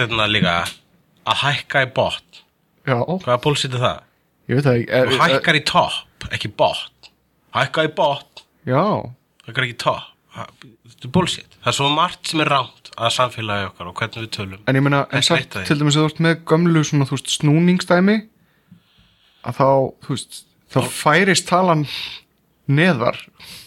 eitt hérna líka að hækka í bot. Já, Hvaða bullshit er það? ég veit það ekki er, Þú hækkar í topp, ekki bot. Hækka í bot, Já, hækkar ekki í topp. Ha- Þetta er bullshit. Það er svo margt sem er rámt að samfélagi okkar og hvernig við tölum. en ég meina en Ekki samt veit það til dæmis að þú ert með gömlu svona, þú veist, snúningsdæmi að þá, þú veist þá færist talan neðar Ég-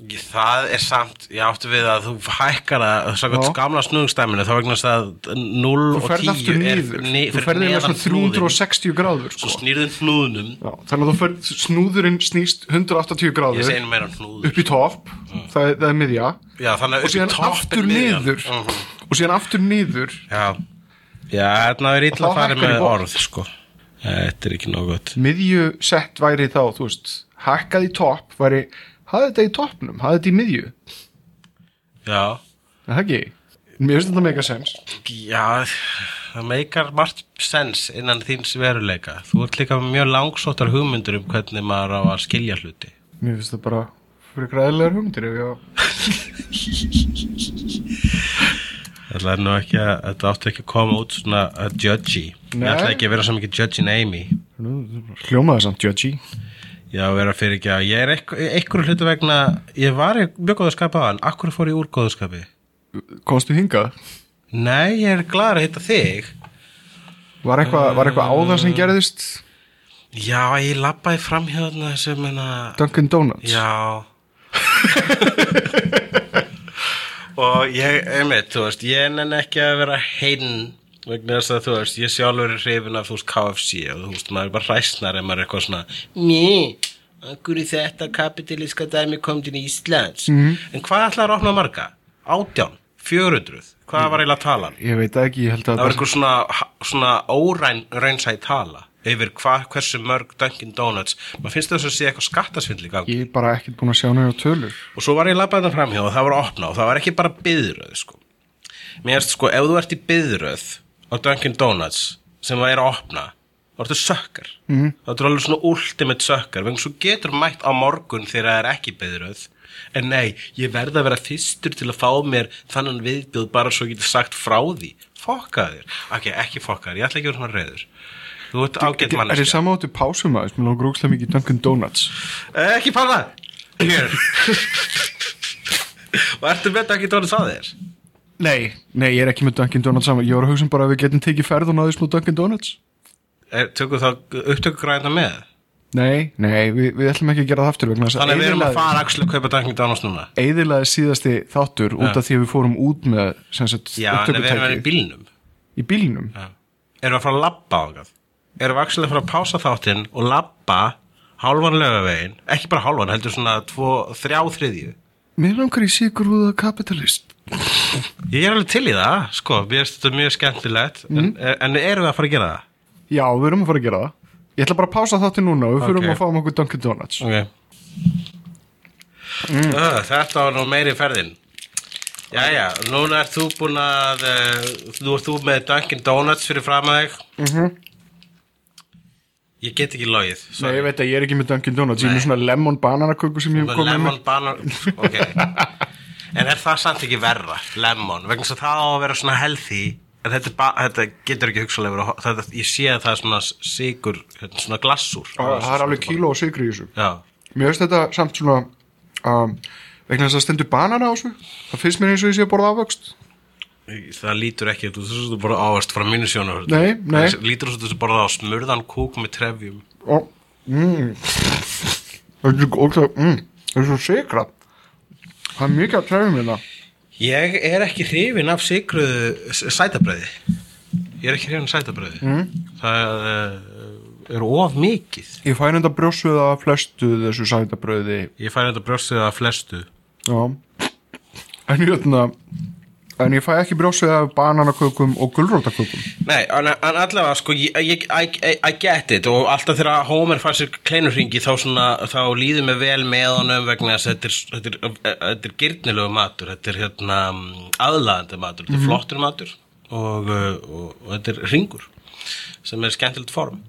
Það er samt, ég áttu við að þú hækkar það, svo Já. gamla snúðungstæminu, þá vegna að 0 þú og ferð 10 aftur er ni, þú fyrir ferð eða neðan svona hnúðinn. 360 gráður sko. snýrðin hnúðunum, Já, þannig að þú ferð, snúðurinn snýst 180 ég gráður hnúður. upp í topp það, er- það er miðja Já, að og síðan aftur niður Mhm. og síðan aftur niður Já, já, þarna er Og að fara með orð, sko. Þetta er ekki nóg gott. miðju sett væri þá, þú veist hækkað í topp væri hafði þetta í toppnum, hafði þetta í miðju Já, er það ekki? Mér finnst þetta mega sens já, það meikar margt sens innan þíns veruleika. Þú ert líka mjög langsóttar hugmyndur um hvernig maður á að skilja hluti. Mér finnst þetta bara fyrir græðilegar hugmyndir ef ég Það er nú ekki að, þetta áttu ekki að koma út svona uh, judgy. Ég ætla ekki að vera svo mikið judgy Amy. á hljómaði samt judgy Já, vera fyrir ekki að, ég er einhverju hlutu vegna, ég var í mjög góðu skapi á hann, akkur fór ég úr góðu skapi? Komstu hingað? Nei, ég er gladur að hitta þig. Var eitthvað var eitthvað áðan sem gerðist Já, ég labbaði fram hjá þarna sem enna... Dunkin Donuts? Já Og ég, einmitt, þú veist, ég nenni ekki að vera heinn vegna þess að þú veist, ég sjálfur er hrifin af þú veist KFC og þú veist, maður er bara hræsnar ef maður er eitthvað svona Ný, akkur í þetta kapitalíska dæmi kom til Íslands En hvað ætlaður að opna marga? Átján, fjörundruð, hvað var eiginlega talan? Ég veit ekki, ég held að Það var einhver svona, svona óræn raunsæð tala yfir hva, hversu mörg Dunkin Donuts maður finnst þess að sé eitthvað skattasvindli í Ég er bara ekkert búin að sjá neina tölur og svo var ég labbað þetta framhjá og það var að opna og það var ekki bara byðröð sko. mér erst sko, ef þú ert í byðröð á Dunkin Donuts sem það er að opna þá ertu sökkar. Mm. þá ertu alveg svona ultimate sökkar. Vegna svo getur mætt á morgun þegar það er ekki byðröð en nei, ég verð að vera fyrstur til að fá mér þannan viðbjóð bara svo geti sagt frá því. Fokka þér, ok, ekki fokka þér, ég ætla ekki að vera svona reyður þú ert ágætt Er þið manneskja. sama áttu pásum aðeins, mér langar úkslega mikið Dunkin Donuts. Eh, Ekki panna Hér. Og ertu með ekki dónið það þér? Nei, nei, ég er ekki með Dunkin Donuts saman. Ég var að hugsa um bara að við getum tekið ferð og náðið smá Dunkin Donuts. Tökum þá upptöku græna með? Nei, nei, við, við ætlum ekki að gera það aftur vegna Þannig að við erum að fara axlu að kaupa Dunkin Donuts núna. Eyðilaði síðasti þáttur út af því að við fórum út með sagt, Já, en við erum að vera í bílnum. í bílnum? Já. Erum við að fara að labba á það? Erum við axlu að fara að pása þáttinn og labba hálfan lögavegin Ekki bara hálfan, heldur svona tvo, þrjá þriðju? Mér langar í sigur húða kapitalist Ég er alveg til í það, sko, mér finnst þetta mjög skemmtilegt. En, en erum við að fara að gera það? Já, við erum að fara að gera það. Ég ætla bara að pása þáttir núna og við fyrir Ok. að fáum okkur Dunkin Donuts. Ok. Uh, Þetta var nú meiri ferðin. Jæja, núna ert þú búin að uh, Nú ert þú með Dunkin Donuts fyrir fram að þig Ég get ekki logið Nei, ég veit að ég er ekki með Dunkin Donuts. Ég er með svona lemon bananaköku sem ég hef Með. komið lemon með banar Ok En er það samt ekki verra, lemon vegna þess að það á að vera svona healthy en þetta, ba- þetta getur ekki hugsalega þetta, ég sé að það er svona sigur hérna, svona glassúr Það það er alveg kíló og sigri í þessu. Já, Mér finnst þetta samt svona um, vegna þess að stendur banana á þessu. Það finnst mér eins og ég sé að borða ávöxt það lítur ekki þú bara ávast frá mínu sjónu Nei, nei. lítur að bara á smurðan kúk með trefjum. Og mm, Það er mm, Það er svo sigrað Það er mikið að trefum hérna. Ég er ekki hrifin af sigruðu sætabröði Ég er ekki hrifin af sætabröði mm. Það uh, er of mikið. Ég fæ enda brjósuð af flestu þessu sætabröði Ég fæ þetta brjóstið af flestu. Já. En hérna En ég fæ ekki brjósuð af bananakökum og gulrótakökum. Nei, en, allavega sko ég, ég, I, I, get it og alltaf þegar Homer fær sér kleinurringi þá, þá líður mig vel með honum vegna þess að þetta er, er, gyrnilegu matur, þetta er hérna aðlaðandi matur, þetta er flottur matur og, uh, og, og þetta er ringur sem er skemmtilegt form.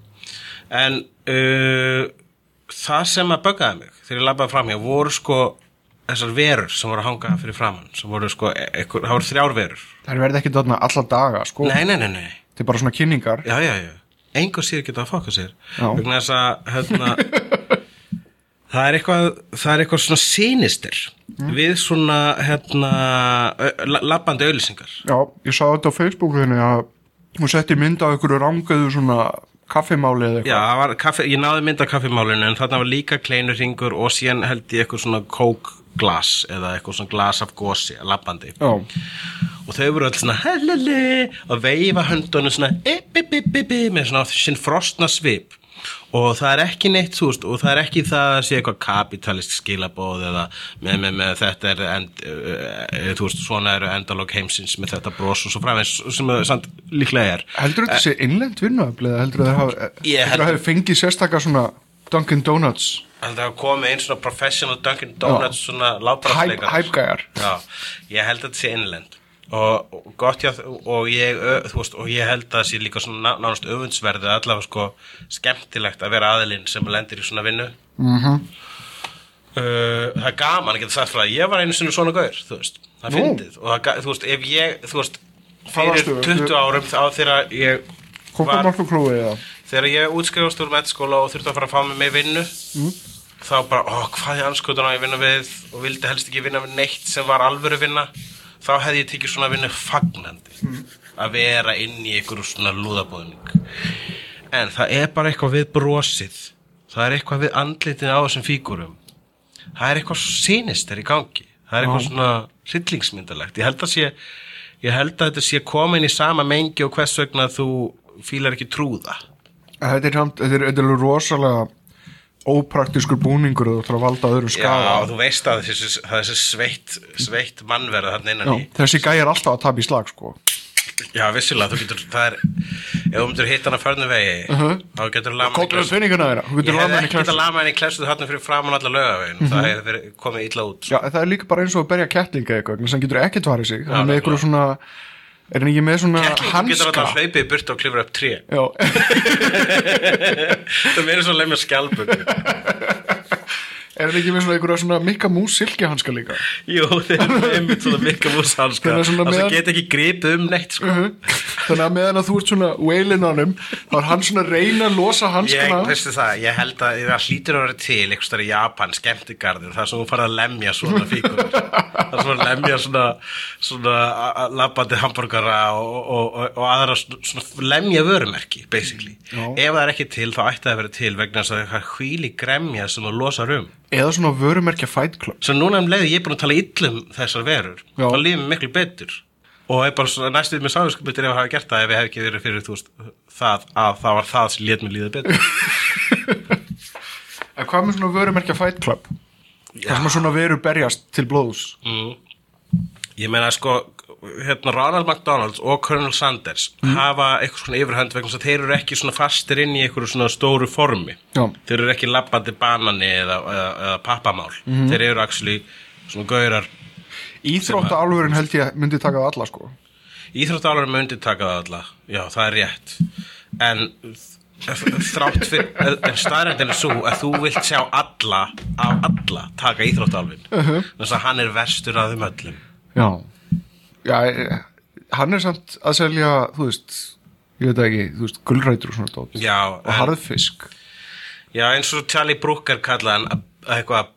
En uh, það sem að böggaði mig þegar ég labbaði fram hjá voru sko þessar verur sem voru að hanga fyrir framann sem voru sko, ekkur, það voru þrjár verur. Það verði ekki þarna alla daga sko. Nei, nei, nei, nei. Þetta er bara svona kynningar. Já, já, já, einhver síður geta að fokka sér. Já. vegna þess að hérna, það er eitthvað það er eitthvað svona sýnistir við svona hérna, ö- la- labbandi auðlýsingar Já, ég sá þetta á Facebookinu að hún setti mynd af einhverju rángaðu svona kaffimáli eða já, eitthvað. var kaffi, ég náði mynd af kaffimálinu en þarna var líka kleinurringur og síðan held ég eitthvað svona kókglas eða eitthvað svona glas af gósi labbandi. Já, og þau voru öll svona hellili og veifa höndunum svona ip, með svona sinn frostna svip. Og það er ekki neitt þú veist, og það er ekki það að sé eitthvað kapitalist skilabóð eða með, með, með þetta er end, uh, þú veist, svona eru endalók heimsins með þetta bros og svo framins sem það líklega er. Heldur þetta sé innlend vinnuafli eða heldur Ég heldur það hafi fengið sérstakar svona Dunkin Donuts það komið einn svona professional Dunkin Donuts svona látbrastleikar hæpgæjar Já, ég held að þetta sé innlend. Og, og gott já og ég, veist, og ég held að það sé líka svona ná- nánast öfundsverðu allavega sko skemmtilegt að vera aðilinn sem lendir í svona vinnu. Mhm. uh, það er gaman að geta sagt frá að ég var einu sinni svona gaur veist, það fyndið. Og það, þú veist, ef ég, þú veist fyrir varstu? 20 árum þá þegar ég var, klúið eða? þegar ég útskrifast úr metaskóla og þurfti að fara að fá mig með vinnu þá bara, ó, hvað er anskotan á ég vinna við? Og vildi helst ekki vinna við neitt sem var alvöru vinna. Þá hefði ég tekið svona vinnu fagnandi. Að vera inn í einhverju svona lúðabóðning en það er bara eitthvað við brosið. Það er eitthvað við andlitin á þessum fígurum það er eitthvað sinister í gangi. Það er eitthvað svona hryllingsmyndalegt. Ég held að sé ég held að þetta sé komin í sama mengi og hvers vegna þú fílar ekki trúða. Þetta er, er, er rosalega ópraktiskur búningur og þú ætlar að valda öðrum Já, skada þú veist að þessi, það er þessi sveitt, sveitt mannverða þarna innan Já, í. þessi gæi er alltaf að tapa í slag sko. Já, vissilega, þú getur, það er, ef þú myndir hitta hann að förnum vegi, þá getur lama það þú Ég henni ekki klessu. lama henni í klessu þarna fyrir framan alla lögavegin, það hefði verið komið illa út. Já, það er líka bara eins og að berja kettlinga eitthvað sem getur ekki tvarið sig. Er með eitthvað svona er hann ekki með svona Kettlingur getur hanska alltaf hlaupið í burt og klifur upp tré. Já, Það meiri svo lemja skjálpöku. er hann ekki með svona eitthvað svona mikka mús silki hanska líka Jú, þeir eru einmitt svona mikka múshanska. Þeir eru svona Það sem meðan- get ekki gripið um neitt, sko. þannig að meðan að þú ert svona wailin honum þá er hann svona að reyna að losa Ég, hanskana veistu það, ég held að það hlýtur að vera til einhvers staðar í Japan, skemmtigarður þar sem þú farið að lemja svona fíkur þar sem þú farið að lemja svona, svona labbandi hambúrgara og, og, og, og aðra svona, svona lemja vörumerki, basically Já. ef það er ekki til, þá ætti það að vera til vegna þess að það er hvíli gremja sem þú losar um eða svona vörumerkja fight club svo núna um leiði ég er búin að tala illum þessar verur Já. þá lífum miklu betur og er bara næstuð með sáðurskupið ef að hafa gert það ef ég hef ekki verið fyrir þú veist, það að það var það sem lét mér líða betur En hvað með svona vörumerkja fight club? Það sem að svona veru berjast til blóðs Mm. Ég meina sko hérna Ronald McDonald og Colonel Sanders hafa eitthvað svona yfirhönd vegna þess að þeir eru ekki svona fastir inn í eitthvað svona stóru formi. Já. þeir eru ekki labbandi banani eða, eða, eða pappamál. Þeir eru actually svona gaurar Íþrótta álfurinn held ég myndi taka það alla sko. Íþróttálur myndi taka það alla. Já, það er rétt. En þrátt fyrir en staðrændin er svo að þú vilt sjá alla af alla taka íþróttálfin þess að hann er verstur af þeim öllum. Já Já, hann er samt að selja, þú veist ég veit ekki, þú veist, gulrætur og svona dót. Já, og harðfisk. Já, eins og Charlie Brooker að- eitthvað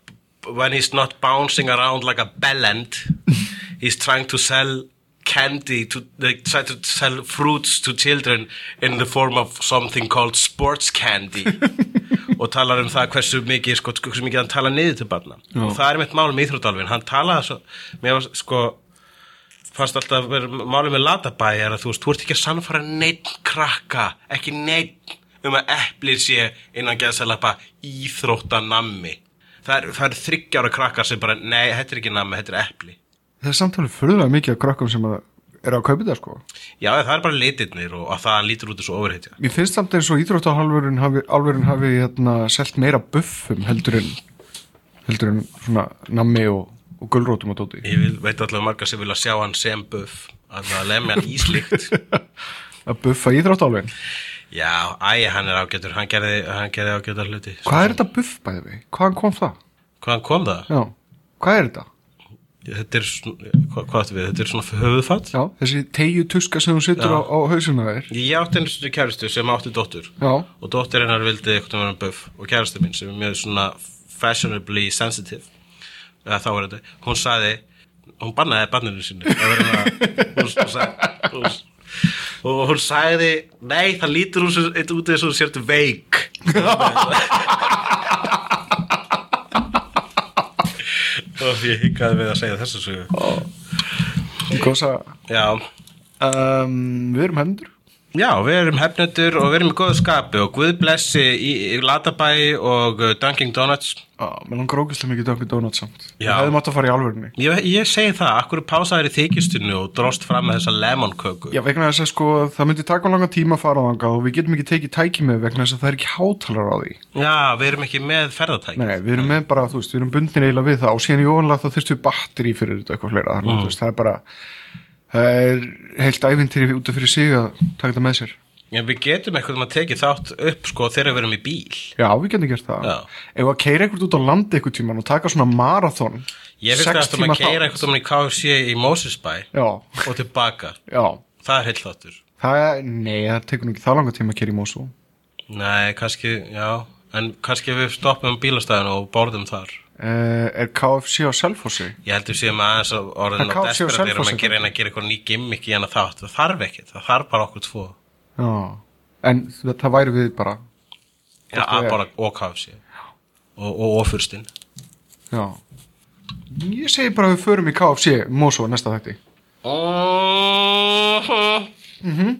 when he's not bouncing around like a bellend he's trying to sell candy to like, try to sell fruits to children in the form of something called sports candy. Og talar um það hversu mikið, sko, hversu mikið hann tala niður til barna. Og það er mitt mál með Íþrótálfin hann talaði svo, mér var sko fannst alltaf málið með Latabæ er að þú veist, þú ert ekki að sannfara neitt krakka, ekki neitt um að eplið sé innan geðsalapa íþróttanammi. Það er, það er þryggjára krakkar sem bara, nei, þetta er ekki nammi, þetta er epli. Það er samtalið furðulega mikið af krökkum sem eru að kaupa þetta sko. Já, það er bara litirnir og að það lítur út þessu ofurheitja Mér finnst samt eins og íþróttahalvurinn hafi, alvörinn hafi hérna, selt meira buffum heldur en heldur en svona nammi og, og gulrótum og dóti ég vil, veit allavega marga sem vilja sjá hann sem buff að það lemja hann í slíkt að buffa íþróttahalvurinn já, æ, hann er ágætur hann gerði, hann gerði ágætur hluti. Hvað er þetta buff bæði við? Hvaðan kom það? hvaðan kom það? Já, hvað er þetta? þetta er, hvað, hvað áttu við, þetta er svona höfuðfatt Já, þessi tegju tuska sem hún sittur Já. á, á hausuna þér. Ég átti einu svona kæristu sem átti dóttur. Já, og dóttir hennar vildi eitthvað vera buff. Og kæristu mín sem er mjög svona fashionably sensitive eða þá er þetta, hún sagði hún bannaði banninu sínu. Að að- hún, hún, og hún sagði nei það lítur út eins og hún sértu veik. Og ég hikaði við að segja þessu sögu. Gósa. Já, um, Við erum hendur Já, við erum hefnendur og við erum í góðu skapi og Guð blessi í, í Latabæ og uh, Dunkin Donuts. Já, mér langar ógæslega mikið Dunkin Donuts samt Já. Við hefðum átt að fara í alvörunni Ég, ég segi það, akkur pásaðir í þykistinu og dróst fram með þessa lemon köku. Já, vegna þess að sko, það myndi taka langa tíma að fara á þangað og við getum ekki tekið tæki með vegna þess að það er ekki hátalar á því Já, við erum ekki með ferðatæki. Nei, við erum með bara, þú veist, við erum bundin eiginlega við það og síðan í ofanlega þá þurftum við batteri fyrir þetta eitthvað fleira mm. það er bara það er heilt æfintýri út af fyrir sig að taka þetta með sér En við getum eitthvað um að tekið þátt upp sko þegar við erum í bíl. Já, við getum gert það Já. Ef að keira eitthvað út á landi eitthvað tíman og taka svona marathon Ég það að tíma maður keira eitthvað um í KFC í Mosesbæ Já, og tilbaka. já Það er heilt þáttur. Það nei, það tekur nú ekki það langa tíma að keira í Mosó Nei, kannski, já, en kannski við stoppum bílastæðinu og borðum þar. Uh, Er KFC á Selfossi? Ég heldur séum aðeins að orðin Það á desperat Selfossi að gera, reyna að gera eitthvað ný gimmick í hana þátt. Það þarf ekki, það þarf bara okkur tvo. Já, en það, væri við bara. Já, að er. bara og KFC og, og ofurstinn Já. Ég segi bara að við förum í KFC Mosó næsta þætti. Mhm.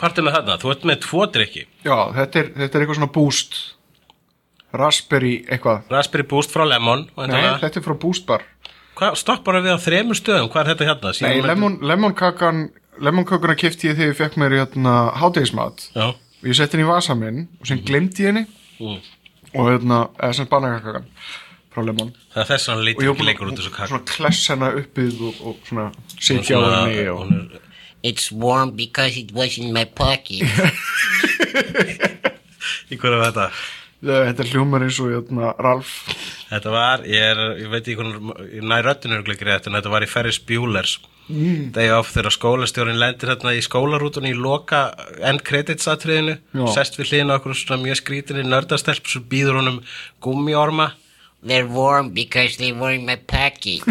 Hvað er með þarna? Þú ert með tvo drikki Já, þetta er, þetta er eitthvað svona boost Raspberry eitthvað Raspberry Boost frá Lemon Nei, væntanlega. þetta er frá Boost Bar Hvað, stoppar við á þremur stöðum, hvað er þetta hérna? Nei, Síðan með- lemon, lemonkakan Lemonkökuna kifti ég þegar ég fekk mér hérna hátegismat Já, og ég setti henni í vasa minn og sem glemdi ég henni Mm. og hérna, eða sem banakakan frá Lemon það er þess að hann ég ekki var leikur búin út þessu kakk svona kless hennar uppið og, og svona sitja á henni og hún It's warm because it was in my pocket. Í hverju var þetta? Þetta er hljómar eins og hérna, Ralf Þetta var, ég, er, ég veit ekki hvernig nær röddinu er ekki rétt en þetta var í Ferris Bueller's mm. Þegar skólastjórin lendir hérna í skólarútunni í loka end credits atriðinu Já. sest við hliðina á okkur svona mjög skrítinni nördastelp svo býður honum gummiorma They're warm because they were in my pocket.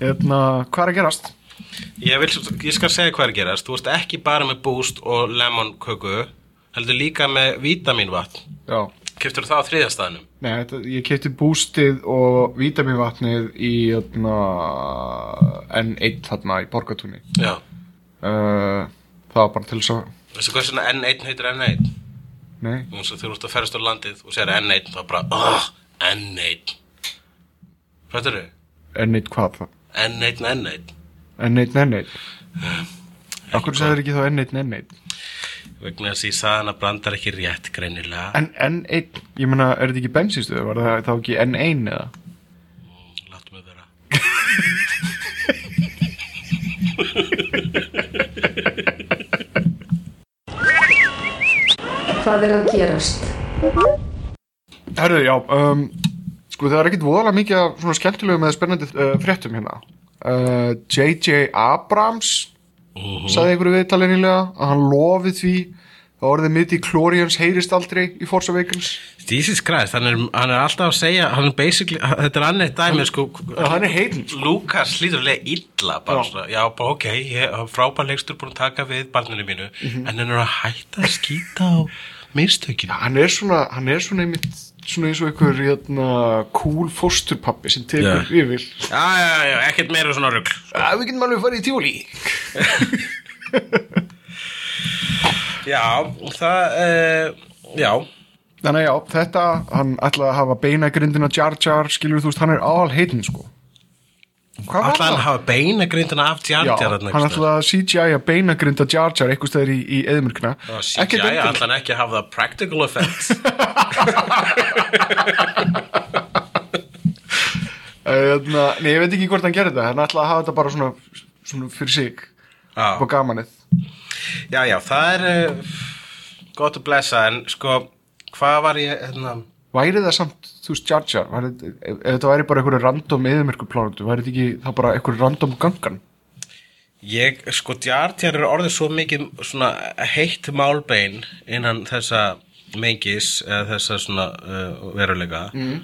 hérna, hvað er að gerast? ég, vil, ég skal segja hvað er að gerast þú veist ekki bara með boost og lemon köku heldur líka með vítaminvatn Já, Keftur það á þriðastæðinum? nei, þetta, ég kefti boostið og vítaminvatnið í hérna, N1 þarna í Borgatúni Já. Uh, það var bara til þess að Veistu hvað svona N1 heitir N1? nei, Þú veist að þú ert að ferast á landið og sér N1 þá bara, oh, N1 Hvað er þau? N1 hvað það? N1, N1 N1, N1 Akkur sagður ekki þá N1, N1 vegna þess að ég sagði hann að brandar ekki rétt greinilega En N1, ég meina, er þetta ekki bensinstöðu? Var það þá ekki N1 eða? Láttu mig vera Hvað er að gerast? Herðu, já, um, sko það er ekkit voðalega mikið af svona skemmtilegu með spennandi uh, fréttum hérna uh, J.J. Abrams sagði einhverju viðtalið nýlega að hann lofið því Það orðið mitt í Chlorians heyrist aldrei í Force Awakens Jesus Christ, hann er, hann er alltaf að segja hann basically, þetta er annað dæmi sko, hann er heitinn sko. Lukas lítur lega illa bara Já. já, ok, ég frábær leikstur búin að taka við barninu mínu Mhm. en hann er að hætta að skýta á mistökinu Hann er svona, hann er svona einmitt svona eins og einhver hérna, cool fósturpappi sem tekur Já. yfir. Já, já, já, ekkert meira svona rugl að við getum alveg farið í tjóli já, það uh, já, Þannig að já, þetta, hann ætlaði að hafa beinagrindina Jar Jar, skilur þú veist, hann er all heitinn sko. Hvað var alltaf hann það? hafa beina grindina af Já, tjartjar hann ætlaði að CGI að beinagrinda Jar Jar eitthvað stæður í, í eðmörkna CGI, allan ekki að hafa það practical effects Hérna, Nei, ég veit ekki hvort hann gerði þetta Hann ætlaði að hafa þetta bara svona, svona fyrir sig. Já. På gamanið. Já, já, það er uh, gott að blessa en sko, hvað var ég hérna, Væri það samt, þú veist, Jar Jar væri, ef, ef þetta væri bara einhverju random eðmörku plánundu, væri þetta ekki þá bara einhverju random gangan? Ég, sko, djartjar er orðið svo mikið svona heitt málbein innan þessa mengis eða þessa svona uh, veruleika. Mm.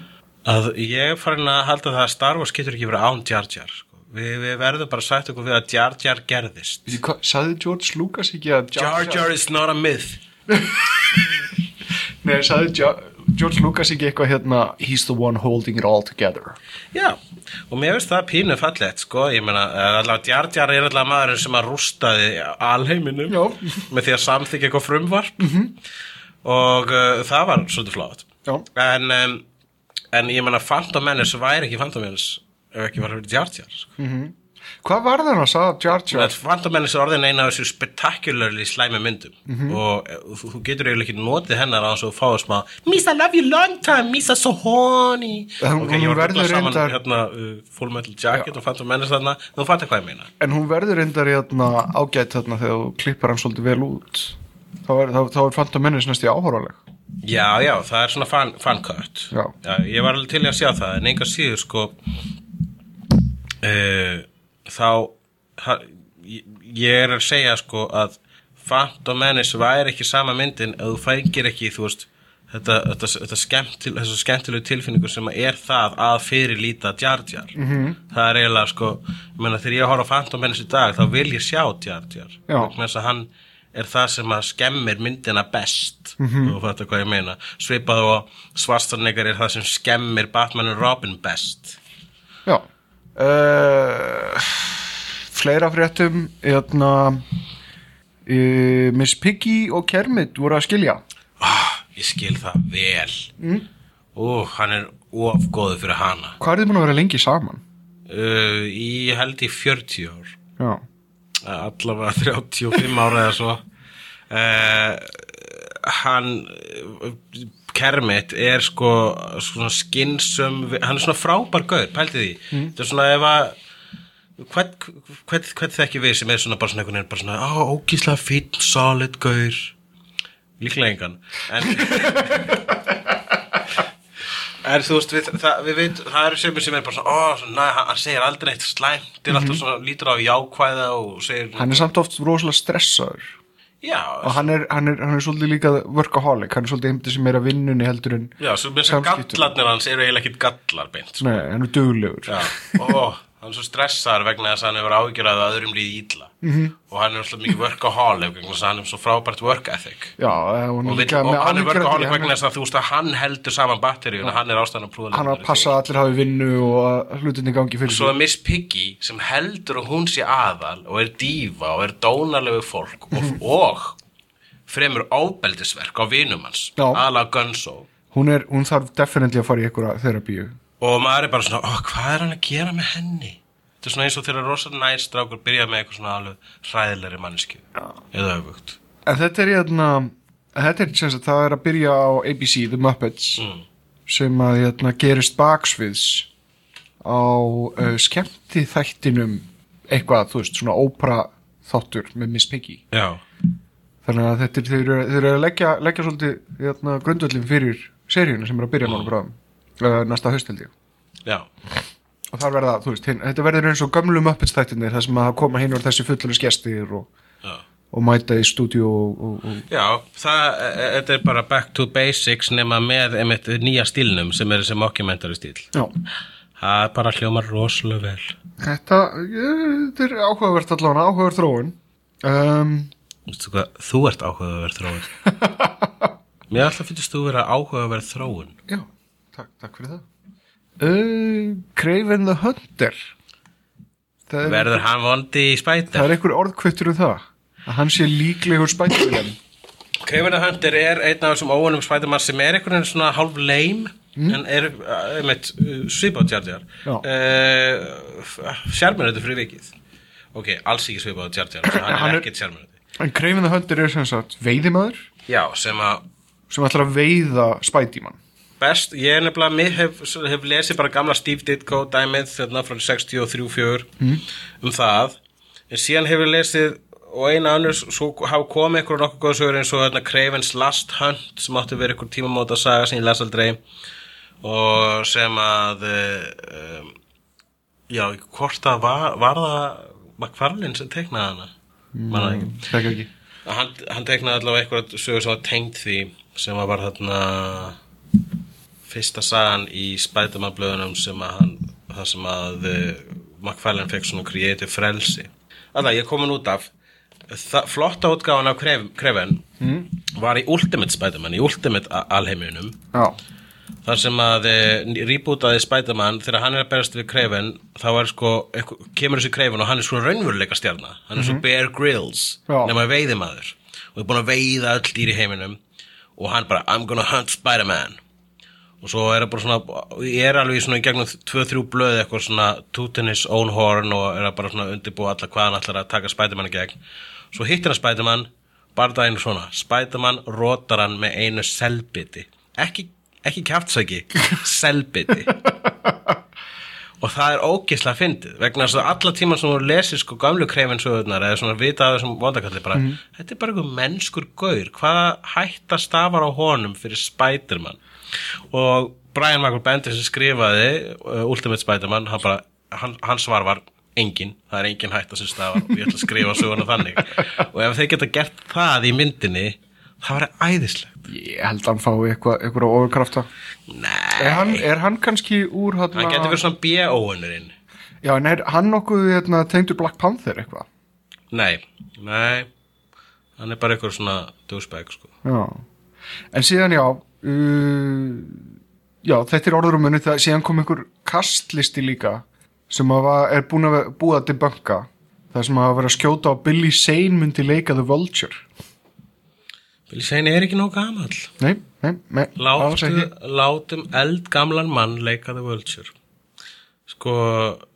Að ég er farin að halda það að Star Wars getur ekki verið án djartjar sko. Vi, við verðum bara sagt okkur við að djartjar gerðist Veitu hvað, Saði George Lucas ekki að Jar Jar is not a myth Nei, saði Jar, George Lucas ekki eitthvað hérna He's the one holding it all together Já, og mér finnst það pínu fallegt, sko, ég meina, eh, allavega Djar Djar er allavega maðurinn sem að rústaði alheiminum Já. með því að samþykja eitthvað frumvarp -hmm. og uh, það var svolítið flott. Já. En, um, en ég meina, Phantom Menace væri ekki Phantom Menace ef ekki var fyrir Djar Djar, sko. Hvað var það að sagði Jar Jar? Það Phantom Menace er orðin eina af þessu spectacularly slæmi myndum. Mhm. og eh, þú, getur eiginlega ekki notið hennar að þú fáið smá Misa love you long time, Misa so horny. Hún- Ok, ég var verður saman reyndar- hérna uh, Full Metal Jacket og Phantom Menace þarna. Þú fattar hvað ég meina. En hún verður reyndar hérna ágætt þarna þegar þú klippar hann svolítið vel út. Þá er, þá, þá er Phantom Menace næst í áhóraleg Já, já, það er svona fan, fan cut Já. Ég var alveg til að sjá það en enga síður sko uh, þá ha, ég, er að segja sko að Phantom Menace væri ekki sama myndin ef þú fængir ekki, þú veist þetta, þetta, þetta skemmtil, skemmtilegu tilfinningu sem er það að fyrirlíta Jar Jar -hmm. það er eiginlega sko ég meina, þegar ég horf á Phantom Menace í dag þá vil ég sjá Jar Jar þess að hann er það sem að skemmir myndina best. -hmm. og þetta hvað ég meina. Svipað og svarstanleikar er það sem skemmir Batman og Robin best. Já. Uh, Fleira fréttum hérna uh, Miss Piggy og Kermit voru að skilja. Ah, ég skil það vel. Mm. ó, hann er of góður fyrir hana. Hvað er þið búin að vera lengi saman? uh, í held í 40 ár. Já, allavega 35 ára eða svo. Uh, hann Kermit er sko svona skinsum hann er svona frábær gaur, pælti því. Þetta er svona ef að hvern, hvern, hvern þekki við sem er svona bara svona einhvern veginn bara svona, á, ógíslega fín, solid gaur. Líklega engan. En Þú veist, við, það, við veit, það eru sem sem er bara svona, ó, svona, hann segir aldrei eitt slæmt, er alltaf svona, lítur á jákvæða og segir, hann er samt oft rosalega stressaður. Já, og hann er, hann er, hann er svolítið líka workaholic, hann er svolítið heimtið sem er að vinnunni heldur en já, svo að Samskiptum. gallarnir hans eru eiginlega ekkit gallar beint, sko. Nei, hann er duglegur. Já, ó, hann er svo stressaður vegna þess að hann hefur ágjörað að öðrum líði ítla Mhm. -hmm. og hann er alltaf mikið workaholic vegna þess að hann er svo frábært work ethic Já, eh, og, og, og, og hann er workaholic vegna þess að þú veist að hann heldur saman batteríun og hann er ástæðan að prúða hann að passa að allir hafi vinnu og hlutinni gangi fyrir Svo sig. Er Miss Piggy sem heldur að hún sé aðal og er dífa og er dónalegu fólk og, og fremur ábeldisverk á vinum hans aðalega Gunso hún, er, hún þarf definitely að fara í einhverja þerapíu og maður er bara svona, ó, hvað er hann að gera með henni? Þetta er svona eins og þegar rosa næstrákur byrja með eitthvað svona alveg hræðilegri manneski eða öfugt. En þetta er hérna þetta er sem sagt, það er að byrja á ABC The Muppets Mm. sem að hérna, gerist baksviðs á uh, skemmti þættinum eitthvað, þú veist, svona ópera þáttur með Miss Piggy. Já, þannig að þetta er, þeir eru, þeir eru að leggja, leggja svolítið hérna, grundvöllin fyrir seríuna sem er að byrja núna bráðum uh, næsta hausteldi já, og þar verða, þú veist, hinn, þetta verður eins og gömlu Muppets þættinir þar sem að koma hinn og þessi fullurins gestir og, og mæta í stúdíu og, og, og Já, það, e- e- þetta er bara back to basics nema með einmitt nýja stílnum sem er þessi mockumentary stíl. já, Það er bara hljómar rosalega vel. þetta, ég, þetta er áhugavert allavega, áhugavert þróun um, hvað, þú ert áhugaverð þróun. Mér alltaf finnst þú vera áhugaverð þróun. já, takk, takk fyrir það uh, Craven the Hunter það er, Verður hann vondi í það spæta? er einhver orðkvittur um það að hann sé líklegur spætviljan Kraven the Hunter er einn af þessum óunum spætumann sem er einhvern veginn svona hálf leim en er uh, einmitt uh, svipað Jar Jar. Já. Uh, Sjarminandi fyrir vikið. Ok, alls ekki svipað Jar Jar, svo hann Hann er er- ekkert sjarminandi. en Craven the Hunter er sem sagt veiðimaður Já, sem að sem ætlar að veiða spætíman best, ég er nefnilega mér hef, hef lesið bara gamla Steve Ditko dæmið þarna frá 63-4 um það. En síðan hefur lesið og eina annars, svo hafa komið einhverjum nokkuð góða sögur eins og þarna Craven's Last Hunt sem átti verið einhver tímamóta saga sem ég les aldrei. Og sem að um, já, hvort það var, var það McFarlane sem teiknaði hana? Manna ekki. Þekka ekki. Hann, hann teiknaði allavega eitthvað sögur sem var tengt því sem var þarna fyrsta sagan í Spiderman blöðunum sem að hann það sem að uh, McFarlane fekk svona creative frelsi. Alla, ég komin út af. Flotta útgáfan af kref, Kreven var í Ultimate Spiderman í Ultimate a- alheiminum. Já, þar sem að e, rebootaði Spiderman þegar hann er að berast við Kraven þá er sko, kemur þessi Kraven og hann er svo raunveruleika stjarna. Hann er svo Bear Grylls nema veiðimaður. Og er búin að veiða öll dýr í heiminum. Og hann bara, I'm gonna hunt Spider-Man og svo er það bara svona ég er alveg svona í gegnum 2-3 blöð eitthvað svona toot in his own horn og er að bara svona undirbúa alla hvað hann ætlar að taka Spider-Man í gegn. Svo hittir hann Spider-Man bara daginn svona, Spider-Man rótar hann með einu selbiti. Ekki, ekki kjaftsæki selbiti. Og það er ógislega fyndið vegna þess að alla tíma sem þú lesir sko gamlu kreifinsöðunar eða svona vita af þessum vondakalli bara, þetta er bara einhver mennskur gaur. Hvaða hætta stafar á honum fyrir Spiderman og Brian Michael Bendis skrifaði uh, Ultimate Spiderman hann bara, hann, hans svar var engin, það er engin hætta sem stafar. Og ég ætla að skrifa söguna þannig. Og ef þeir geta gert það í myndinni það var æðislegt. Ég held að hann fái eitthvað eitthvað ofurkrafta. Er hann, er hann kannski úr hann, hann getur verið svona B.O.-unurinn Já, en er hann nokkuð hérna, tengdur Black Panther eitthvað? Nei, nei. Hann er bara eitthvað svona douchebag sko. En síðan já uh, Já, þetta er orður um munni það síðan kom einhver kastlisti líka sem var, er búin að búa til banka það sem að vera að skjóta á Billy Zane myndi leika The Vulture. Billy Zane er ekki nóg gamall. Nei, nei, nei ekki. Látum eldgamlan mann leika The Vulture. Sko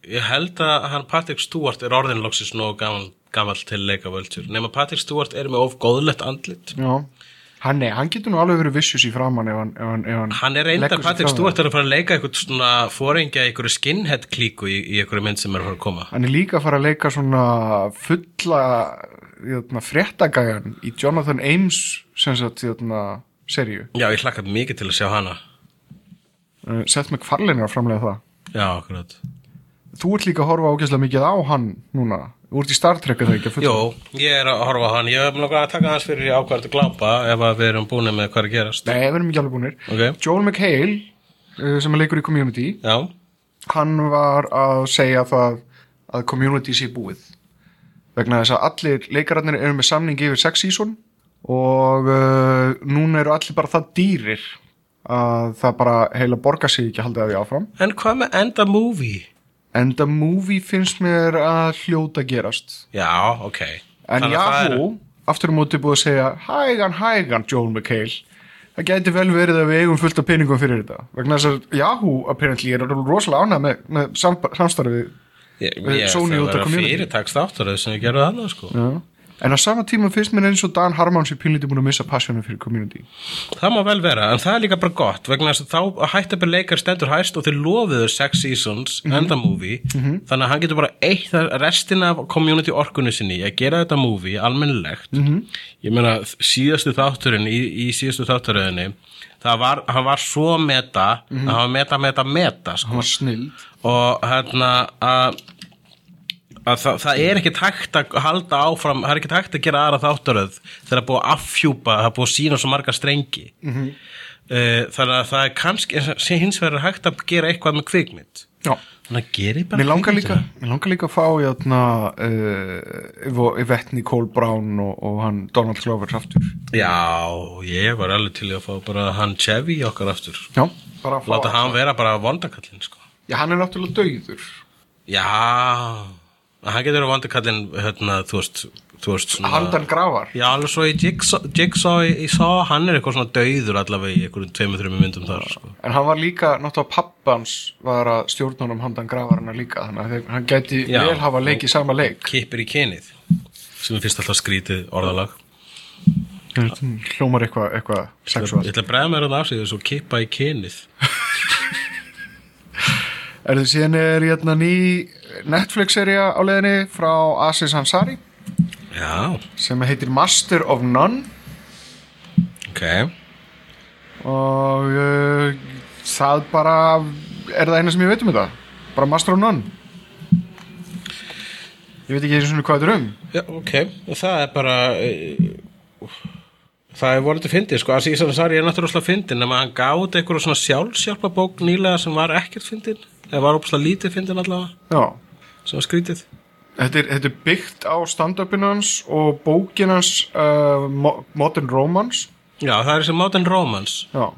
Ég held að hann Patrick Stewart er orðin loksins nóg gamall, gamall til að leika Vulture nema Patrick Stewart er með of góðlegt andlit. Já, hann, nei, hann getur nú alveg verið vissjus í framann ef hann, ef hann, ef hann Hann er reyndar Stewart er að fara að leika eitthvað svona fóringja einhverju skinhead klíku í, í einhverju mynd sem er að fara að koma Hann er líka að fara að leika svona fulla jötna, fréttagæjan í Jonathan Ames sem sagt jötna, seríu. Já, ég hlakka mikið til að sjá hana Uh, Seth MacFarlane er að framlega það. Já, akkurat Þú ert líka að horfa ágæslega mikið á hann núna. Þú ert í Star Trek eða ekki. Jó, ég er að horfa á hann Ég hef nokkað að taka hans fyrir að glápa ef við erum búin með hvað er gerast Nei, við erum ekki alveg búinir. Ok, Joel McHale, uh, sem er leikur í Community, já, hann var að segja það að Community sé búið. Vegna þess að allir leikararnir eru með samning yfir sex season og uh, núna eru allir bara það dýrir að það bara heila borga sig ekki að halda því áfram. En hvað með enda movie? En the movie finnst mér að hljóta gerast. Já, ok En Þannig að það er- Yahoo, aftur á móti búið að segja hægan, hægan, Joel McHale það gæti vel verið að við eigum fullt af peningum fyrir þetta vegna þess að Yahoo apparently er rosalega ánægð með, með sam, samstarfið ég, Sony það út af verður community. fyrirtaks þáttaröð sem við gerum þannig sko. Já. En á sama tíma finnst mér eins og Dan Harmon sé pínlítið búin að missa passjónu fyrir community Það má vel vera, en það er líka bara gott vegna að þá hætti að byrja leikar stendur hæst og þeir lofiðu sex seasons Mhm. enda movie, þannig að hann getur bara eitt restina af community orkunni sinni að gera þetta movie almennilegt Mhm. ég meina síðastu þátturinn í, í síðastu þátturöðinni það var, hann var svo meta að hann var meta, meta, meta sko. hann var snild og hérna að að það, það er ekkert hægt að halda áfram það er ekkert hægt að gera aðra þáttaröð þegar það er búið að affjúpa, það er búið að sína svo marga strengi. Mm þannig að það er kannski sé hins vegar hægt að gera eitthvað með kvikmynd. Já. þannig að geri bara Mér langar líka, líka að fá játna, uh, Yvette Nicole Brown og, og hann Donald Glover aftur. Já, ég var alveg til að fá bara hann Chevy okkar aftur. Já, láta hann vera bara vondakallin sko. Já, hann er náttúrulega dauður. Já, hann getur að vondakallin hérna, þú veist, þú veist svona, Handan grafar Já, alveg svo í Jigsaw, Jigsaw í, Saw, hann er eitthvað svona dauður allavega í einhverjum tveimur, þreimur myndum þar sko. En hann var líka, náttúrulega pappans var að stjórna honum handan grafarna líka þannig að hann gæti Já. vel hafa leikið sama leik Kippir í kynið sem er fyrst alltaf skrítið orðalag Hljómar eitthvað eitthva Ég sexuál ætla að bregða mér að afsýðu svo kippa í kynið Er þið síðan er hérna ný Netflix-serja á leiðinni frá Aziz Ansari. Já, sem heitir Master of None. Ok. Og uh, það bara er það eina sem ég veit um þetta? Bara Master of None? Ég veit ekki eins og hvað þetta er um. Já, ok, og það er bara uh, það er volið til fyndið sko, Aziz Ansari er náttúrulega fyndin nema hann gáði eitthvað svona sjálfsjálpabók nýlega sem var ekkert fyndin eða var ópslega lítið fyndin allavega. Já, sem var skrítið. Þetta er, þetta er byggt á stand-upin hans og bókin hans uh, Mo- Modern Romance. Já, það er þessi Modern Romance. Já.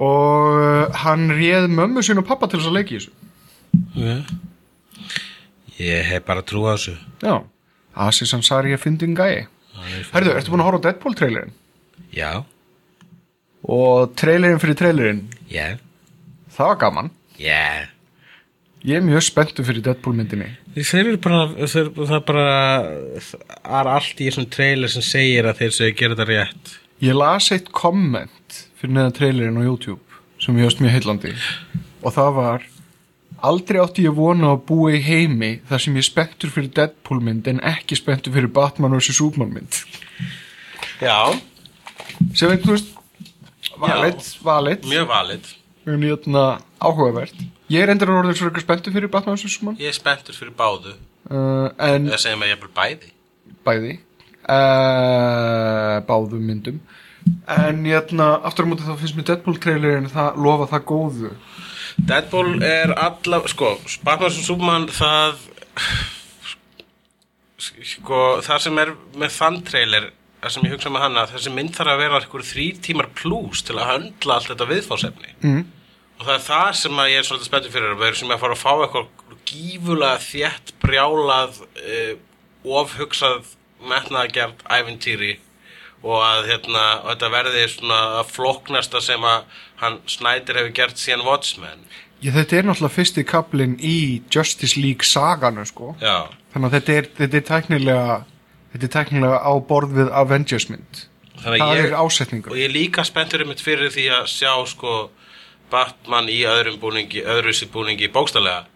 Og uh, hann réð mömmu sín og pappa til þess að leiki í þessu. Yeah. Ég hef bara trú á þessu. Já, Aziz Ansari er fyndin gæi. Herðu, ertu búin að horfa á Deadpool trailerinn? Já, Og trailerinn fyrir trailerinn, já, það var gaman. Já Ég er mjög spenntu fyrir Deadpool myndinni. Þeir eru bara, þeir, það er bara það er allt í þessum trailer sem segir að þeir séu að gera þetta rétt. Ég las eitt komment fyrir neðan trailerinn á YouTube sem ég höfst mjög heillandi. Og það var Aldrei átti ég vona að búa í heimi þar sem ég er spenntur fyrir Deadpool mynd en ekki spenntur fyrir Batman vs. Superman mynd. Já, sem er, þú veist, valið, valið mjög valid. En hérna áhugavert. Ég er endur orðið svo ekki spenntur fyrir Batman Ég er spenntur fyrir báðu. Uh, en eða segjum að ég er bæði. Bæði. Uh, báðum myndum. En hérna, aftur á móti þá finnst mér Deadpool trailerin það lofa það góðu. Deadpool er alla, sko, Batman sem Superman það sko, það sem er með þann trailer, það sem ég hugsa með hana þessi mynd þarf að vera eitthvað þrý tímar plus til að höndla allt þetta viðfásefni mm. Og það er það sem ég er svolítið spenntur fyrir að vera sem að fara að fá eitthvað gífulega þétt brjálað uh, ofhugsað metnaðagjart ævintýri og að hérna, og þetta verði svona að flóknasta sem að hann Snyder hefur gert síðan Watchmen. Já, þetta er náttúrulega fyrsti kaplinn í Justice League saganu sko. Já, þannig að þetta er, þetta er tæknilega þetta er tæknilega á borð við Avengers mynd. Það ég- er ásetningur. og ég er líka spenntur einmitt fyrir því að sjá sko Batman í öðrum búningi öðru sér búningi bókstallega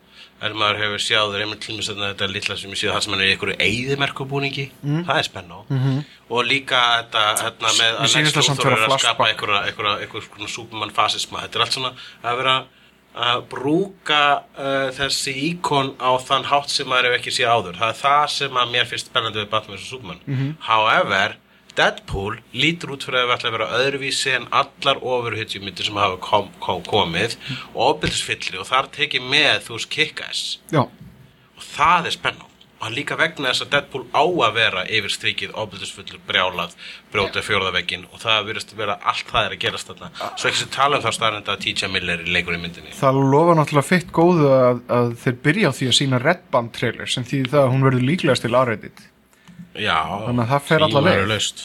en maður hefur sjáður einmitt til með þetta litla sem ég séð það sem er í einhverju eyðimerku búningi það er spennu mm og líka þetta hérna, með að Lex Luthor er að skapa einhverja, einhverja, einhverja, einhverja Superman fasisma. Þetta er allt svona að vera að brúka uh, þessi íkon á þann hátt sem maður hef ekki séð áður. Það er það sem að mér finnst spennandi við Batman vs. Superman. However, Deadpool lítur út fyrir að við ætla að vera öðruvísi en allar ofurhyttjumyndir sem hafa kom, kom, komið og ofbildisfyllir og þar tekið með þú veist kick-ass Já, og það er spennu og líka vegna þess að Deadpool á að vera yfir strikið, ofbildisfullur, brjálað brjóta fjórðaveggin og það virðist vera allt það er að gerast þarna. Svo ekki sem tala um það staðrend að T.J. Miller í leikur í myndinni. Það lofa náttúrulega fitt góðu að, að þeir byrja á því að sína Já, Þannig að það fer alla leið. laust.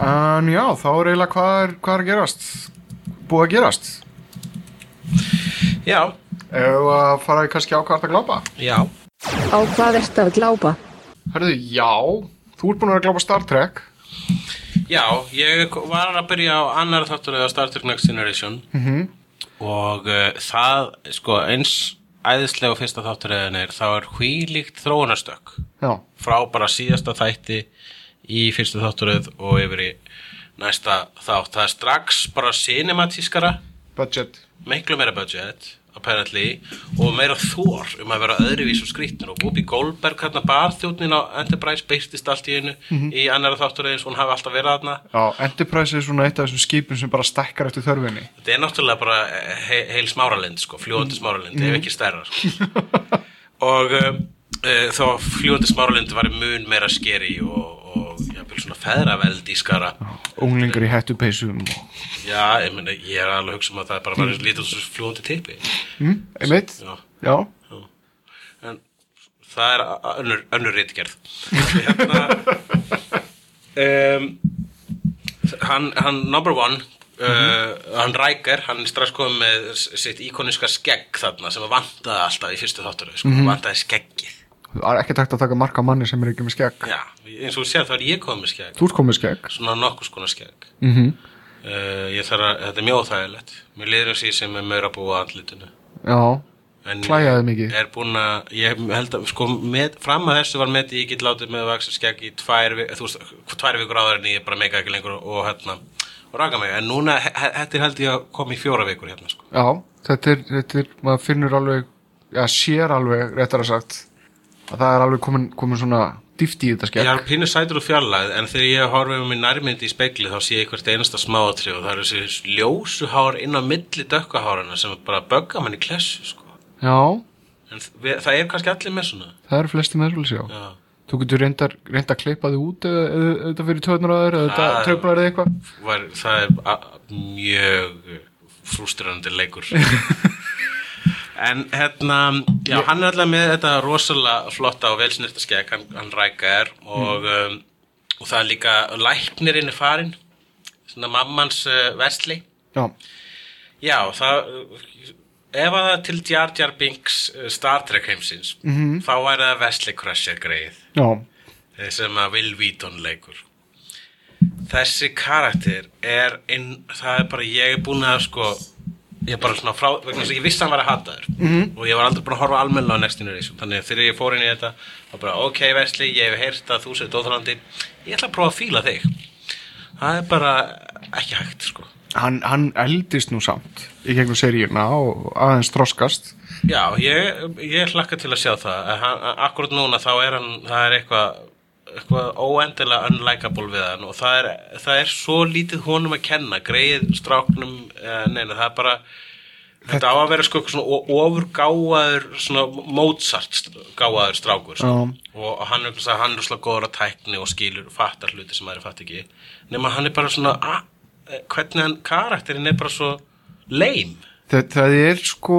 En já, þá er eiginlega hvað er, hvað er gerast búið að gerast Já, Ef að fara í kannski ákvært að glápa já Á hvað ertu að glápa? Hörðu, já, þú ert búin að glápa Star Trek Já, ég var að byrja á annar þáttur eða Star Trek Next Generation -hmm. og uh, það, sko, eins æðislega fyrsta þáttur eða er þá er hvílíkt þróunastök Já, frá bara síðasta þætti í fyrstu þátturöð og yfir í næsta þátt. Það er strax bara cinematískara. Budget. Miklu meira budget apparently, og meira þór um að vera öðruvís og skrýtnur og Bobby Goldberg hérna barþjóðnin á Enterprise beistist allt í einu í annara þáttur eins og hún hafi alltaf verið þarna. Já, Enterprise er svona eitt af þessum skipum sem bara stækkar eftir þörfinni. Þetta er náttúrulega bara he heil smáralind sko, fljúandi smáralind, ef ekki stærra sko. og uh, uh, þá fljúandi smáralind var mun meira skeri og, og jafnvel svona feðraveld í skara. Unglingar í hættupeysum og... já, ég, meni, ég er alveg að hugsa um að það er bara mm. lítið svo fljúandi tippi. Mm, Einmitt? já. Já, en það er önnur, önnur rítgerð hérna um, hann, hann number one uh, hann Rækir, hann er strax komið með sitt íkoniska skegg þarna sem að vantaði alltaf í fyrstu þáttur sko, vantaði skeggið það er ekki takt að taka marka manni sem er ekki með skegg? Já, eins og þú sér þá er ég komið skegg. Þú ert komið skegg? Svona nokkus konar skegg. Mm -hmm. uh, ég að, þetta er mjög þægilegt mér liður og ég sem er meira búið á andlitinu. Já, En Klæjaði mikið? er búin að, ég held að sko, með, fram að þessu var með ég get látið með að vaksa skegg í tvær, þú veist, tvær vikur áður en ég bara meika ekki lengur og, hérna og raka mig, en núna, þetta er held ég að koma í fjóra vikur hérna sko. já þetta, er, þetta er, að það er alveg komin, komin svona dýft í þetta ég skegg har pínu sætur og fjarlæð en þegar ég horfið um mig nærmyndi í spegli þá sé ég hvert einasta smáatri og það eru þessi ljósuhár inn á milli dökkahárana sem bara bögga mann í klessu sko. Já, en það er kannski allir með svona. Það eru flesti meðsvöldis, já. Já. Þú getur reyndar að klippa þig út eða þetta fyrir töðnur aður eða þetta tröflar eða eitthvað. það er mjög frústrandi leikur en hérna já, hann er alltaf með þetta rosalega flotta og velsnirta skegg hann, hann ræka er og, um, og það er líka læknirinn er farin svona mammans uh, Wesley. Já, já, það ef að það til Jar Jar Binks uh, Star Trek heimsins -hmm. þá væri það Wesley Crusher greið já, eh, sem að Will Wheaton leikur. Þessi karakter er inn, það er bara, ég er búin að sko, ég bara svona frá vegna þess að ég vissi að hann var að hata þér. -hmm. og ég var aldrei búin að horfa almennilega á Next Generation. Þannig þegar ég fór inn í þetta þá bara, ok Wesley, ég hef heyrt að þú sér dóþrandi ég ætla að prófa að fíla þig. Það er bara ekki hægt sko. Hann, hann eldist nú samt í gegnum seríuna og aðeins þroskast. Já, ég, ég hlakka til að sjá það. Akkurat núna þá er hann það er eitthvað eitthvað óendilega unlikable við hann og það er, það er svo lítið honum að kenna greið stráknum eh, neina, það er bara þetta á að vera sko svona ofurgáaður svona Mozart gáaður strákur sko. og, hann er eitthvað hann er svona góður að tækni og skilur og fattar hluti sem maður fatt ekki. Nema hann er bara svona að, hvernig hann karakterinn er bara svo leim það, það er sko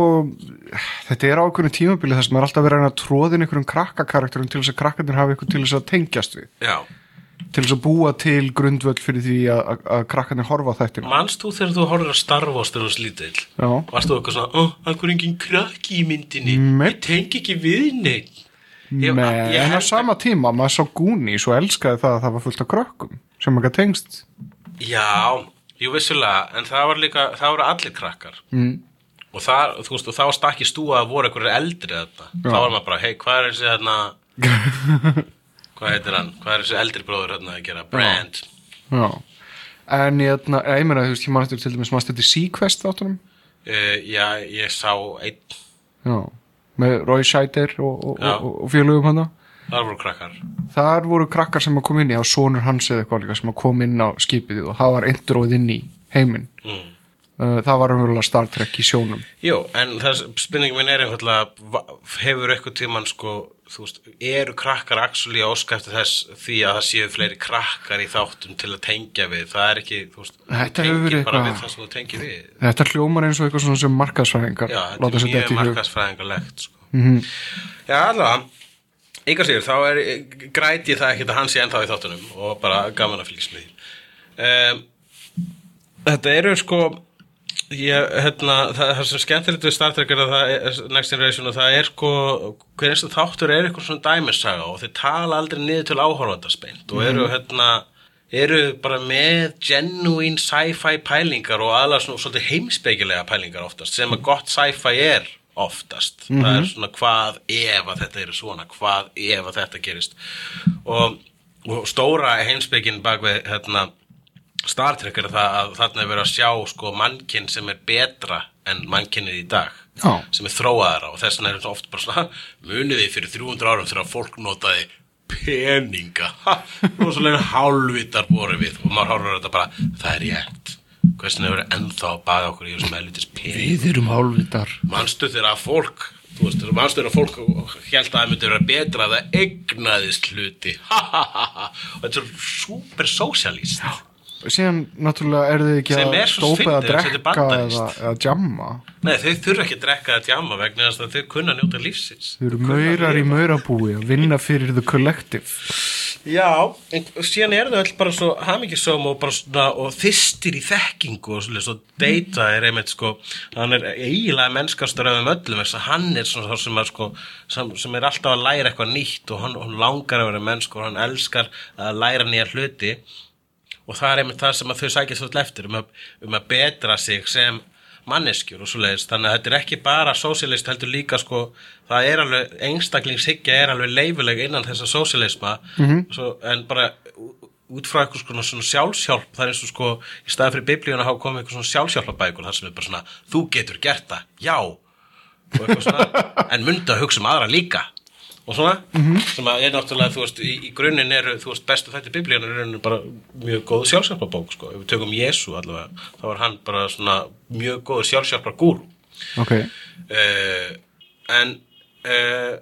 þetta er ákveðinu tímabili þess að maður er alltaf verið að tróðin einhverjum krakkakarakterum til þess að krakkarnir hafi eitthvað til þess að tengjast við. Já. Til þess að búa til grundvöld fyrir því að, krakkarnir horfa á þættina. Manst þú þegar þú horfir að Star Wars þegar þú varst þú eitthvað svona, ó, það er engin krakki í myndinni, Nei. ég tengi ekki við neitt. Ég- ég en á sama tíma maður sá gúni svo elskaði það að það var fullt af krökkum sem maður tengst. Já, jú Og það, þú veist, og þá stakki stúa að voru einhverjir eldri þetta. Þá var maður bara, hei, hvað er þessi hérna, hvað heitir hann, hvað er þessi eldri bróður hérna að gera, Brand. Já En ég, ég, ég meina, þú veist, ég eftir til dæmis mannst þetta Sequest áttunum Uh, já, ég sá einn, Já, með Roy Scheider og, og, Já. og, og félögum hann þar voru krakkar. Þar voru krakkar sem að koma inn í á sonur hans eða eitthvað líka sem að koma inn á skipið og það var intróð inn í heiminn Mm. Uh, Það var umverulega Star Trek í sjónum. Jú, en það spurningin minn er va- hefur eitthvað tíman sko þú veist, eru krakkar óska eftir þess því að það séu fleiri krakkar í þáttum til að tengja við? Það er ekki, þú veist, tengir bara við það sem þú tengir við. Þetta hljómar eins og eitthvað svona sem markaðsfræðingar Já, þetta er mjög í hug. markaðsfræðingalegt sko. Já, allavega Ykkar sér, þá er græti það ekki að hann sé ennþá í þáttunum og bara gaman að fylgjast með því um, Þetta eru sko ég, hérna, það, það sem skemmtilegt við Star Trek er að það er, Next Generation og það er sko hver einstu þáttur er eitthvað svona dæmissaga og þeir tala aldrei niður til áhorfandaspeint og eru hérna eru bara með genuine sci-fi pælingar og aðlega svona svolítið heimspekilega pælingar oftast sem að gott sci-fi er oftast. Það er svona hvað ef að þetta eru svona hvað ef að þetta gerist. Og, og stóra heimspekin bak við hérna Star Trek er það að þarna er verið að sjá sko mannkinn sem er betra en mannkinnið í dag Já. sem er þróaðara og þess vegna er þetta oft bara svona muniði fyrir 300 árum þegar fólk notaði peninga? Og svo leina hálfvitar voru við og maður horfður á þetta bara það er rétt. Hversin hefur ennþá að baða okkur í þessum helvitis pening? Erum hálfvitar. Manstu þegar að fólk veist, manstu þegar að fólk held að það myndi vera betra að það egnaðist hluti? Og þetta er super socialist síðan náttúrulega er þið ekki að stópa að drekka eða, eða jamma Nei, þau þurfa ekki að drekka þetta jamma vegna þess að þau kunna njóta lífsins. Þau eru maurar í maurabúi að vinna fyrir the collective. Já, en síðan er þau öll bara svo hamingisum og bara svona og þystir í þekkingu og svolítið svo Data er einmitt sko hann er eiginlega mennskastur af þeim öllum þess að hann er svona þá sem er sko sem, sem er alltaf að læra eitthvað nýtt og hann, hann langar að vera mennskur og hann elskar að læra nýja hluti og það er einmitt það sem þau sækja svolítið eftir um að, um að betra sig sem manneskjur og svo leiðist þannig að þetta er ekki bara sósíalist heldur líka sko það er alveg, einstaklingshyggja er alveg leifileg innan þessa sósíalisma. Svo, en bara út frá eitthvað svona, svona sjálfsjálp það er eins og sko í staði fyrir biblíuna hafa komið eitthvað svona sjálfsjálpabækur þar sem er bara svona þú getur gert það, já. Svona, en myndi að hugsa um aðra líka og svona, sem að er náttúrulega þú veist, í, í grunninn eru, þú veist, bestu þætti biblíunar er rauninni bara mjög góð sjálfsjálpabók sko, ef við tökum Jésu allavega þá var hann bara svona mjög góð sjálfsjálpar gúru ok, uh, en uh,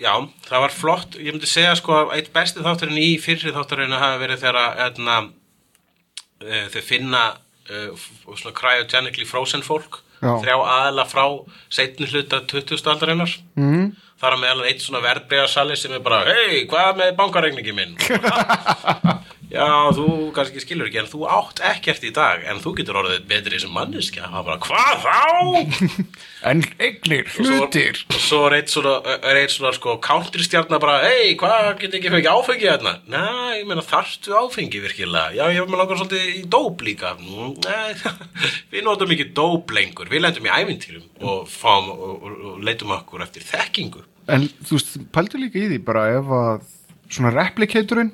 já, það var flott. Ég myndi segja sko að eitt besti þátturinn í fyrri þátturinn hafa verið þegar að uh, þau finna svona cryogenically frozen fólk Já. þrjá aðela frá setni hluta 20. aldarinnar mm. þar á meðal eitt svona verðbregarsali sem er bara, hei, hvað með bankaregningi minn já, þú kannski skilur ekki en þú átt ekkert í dag en þú getur orðið betri sem manneskja það bara, hvað þá? en eignir, hlutir og svo er eitt svona, er eitt svona sko, countrystjarnar bara, hei, hvað get ekki fengið áfengi hérna? Nei, ég meina þarftu áfengi virkilega? Já, ég með langar svolítið í dóp líka. "Mm, Nei, við notum ekki dóp lengur, við lendum í ævintýrum og fáum og, og, og leitum okkur eftir þekkingu. en þú veist, pældu líka í því bara ef að svona replikatorinn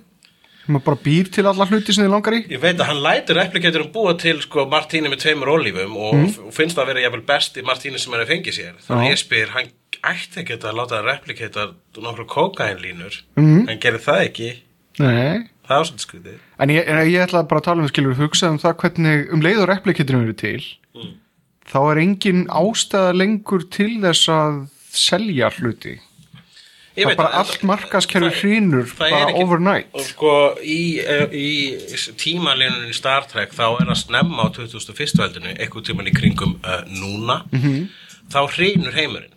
að bara býr til alla hluti sem þið langar í. Ég veit að hann lætur replikatorum búa til sko martíni með tveimur ólífum og, og finnst það að vera jafnvel besti martíni sem hann hefur fengið sér. Þannig að ég spyr, hann ætti ekki að láta að replikata nokkru kókainlínur, hann gerir það ekki, nei. Það er svolítið skrítið. En ég, ég ætla bara að tala um skilur hugsa um það hvernig um leið og replikatorinn eru til þá er engin ástæða lengur til þess að selja hluti það er bara allt markaskerfi er bara overnight og sko í, eh, í tímalínunni í Star Trek þá er að snemma á 2001. veldinu eitthvað tíman í kringum uh, núna Mhm. þá hrýnur heimurinn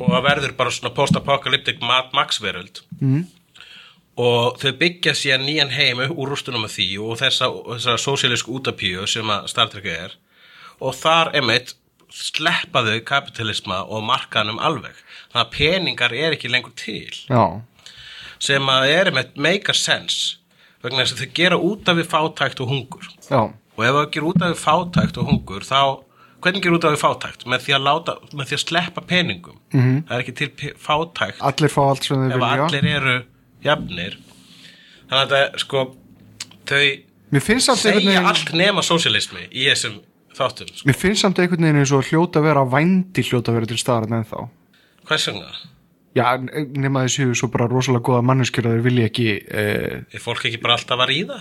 og það verður bara svona post-apocalyptic Mad Max veröld Mhm. og þau byggja síðan nýjan heim úr rústunum af því og þessa, þessa sósíalísku útapíu sem að Star Trek er og þar emitt sleppa þau kapitalisma og markaðnum alveg þannig að peningar er ekki lengur til. Já, sem að er með make a sense vegna þess að þau gera út af við fátækt og hungur. Já, og ef þau gera út af við fátækt og hungur þá, hvernig gera út af við fátækt? Með því að, láta, með því að sleppa peningum. -hmm. það er ekki til fátækt. Allir fá allt sem ef vilja. allir eru jafnir. Þannig að þetta sko þau segja veginn allt nema sósialismi í þessum þáttum sko. mér finnst samt einhvern veginn eins og hljóta vera vændi hljóta vera til staðar en þá hvers vegna? já, nema þessu svo bara rosalega góða manneskjur að þeir vilja ekki eh, er fólk ekki bara alltaf að ríða?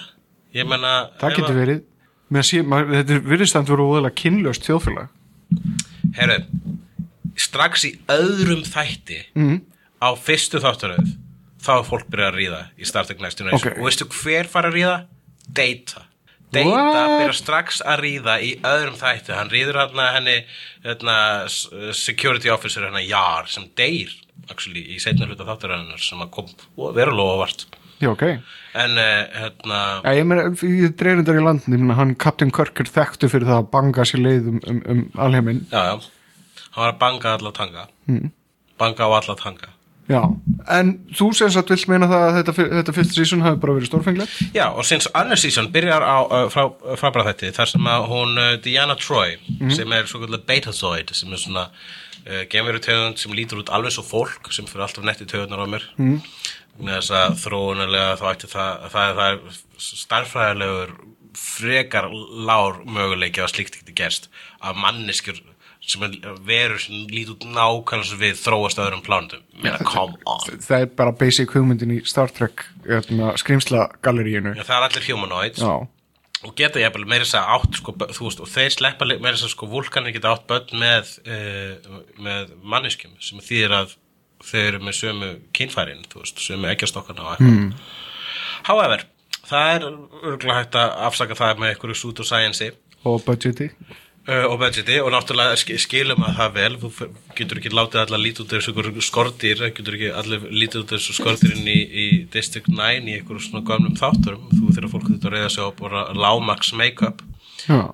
ég menna það getur verið sé, maður, þetta virðist að vera óðalega kynlöst þjóðfélag Herru, strax í öðrum þætti Mhm. á fyrstu þáttaröð þá er fólk byrjað að ríða í Star Trek Next Generation Ok. og veistu hver fara að ríða? Data Data What? byrjar strax að ríða í öðrum þætti hann ríður hann henni hérna, security officer henni Jar sem deyr actually, í setna hluta þáttaröðunar sem að kom verulega óvart já, ok en uh, hérna Já, ég meina, ég dreyrindar í landin, ég meina, hann Captain Kirk er þekktu fyrir það að banga sér leið um, um, um alheiminn. já, já, hann var að banga alla tanga Hmm. banga á alla tanga Já, en þú sem sagt vilt meina það að þetta, þetta fyrsta sísun hafi bara verið stórfenglegt? Já, og sinns annar season byrjar á frá, frábæra þetta þar sem að hún Diana Troy sem er svo kallar Betazoid sem er svona uh, gemveru tegund sem lítur út alveg svo fólk sem fyrir alltaf netti tegundur á mér mm. þess að þróunarlega þá ætti það það, það er starffræðilegur frekar lár möguleiki að slíkt ekki gerst að manneskjur sem er verur sem lít út nákvæmlega sem við þróast öðrum plánundum það er bara basic hugmyndin í Star Trek hérna, skrýmsla galleríinu. Það er allir humanoids. Já, og geta ég meira þess að átt sko, veist, og þeir sleppa meira þess að sko vulkanir geta átt börn með, uh, með manneskjum sem þýðir að þeir eru með sömu kynfærin veist, sömu ekkjastokkana og eitthvað. Mm. however, það er örgulega hægt að afsaka það með einhverju sút og budgeti og budgeti og náttúrulega sk- skilum að það vel. Þú getur ekki látið allar lítið út þessu einhverju skordýr, getur ekki allir lítið út þessu skordýrin í, í District 9 í einhverju svona gamlum þátturum þú þegar fólk þetta reyða sig á bara lámax make-up.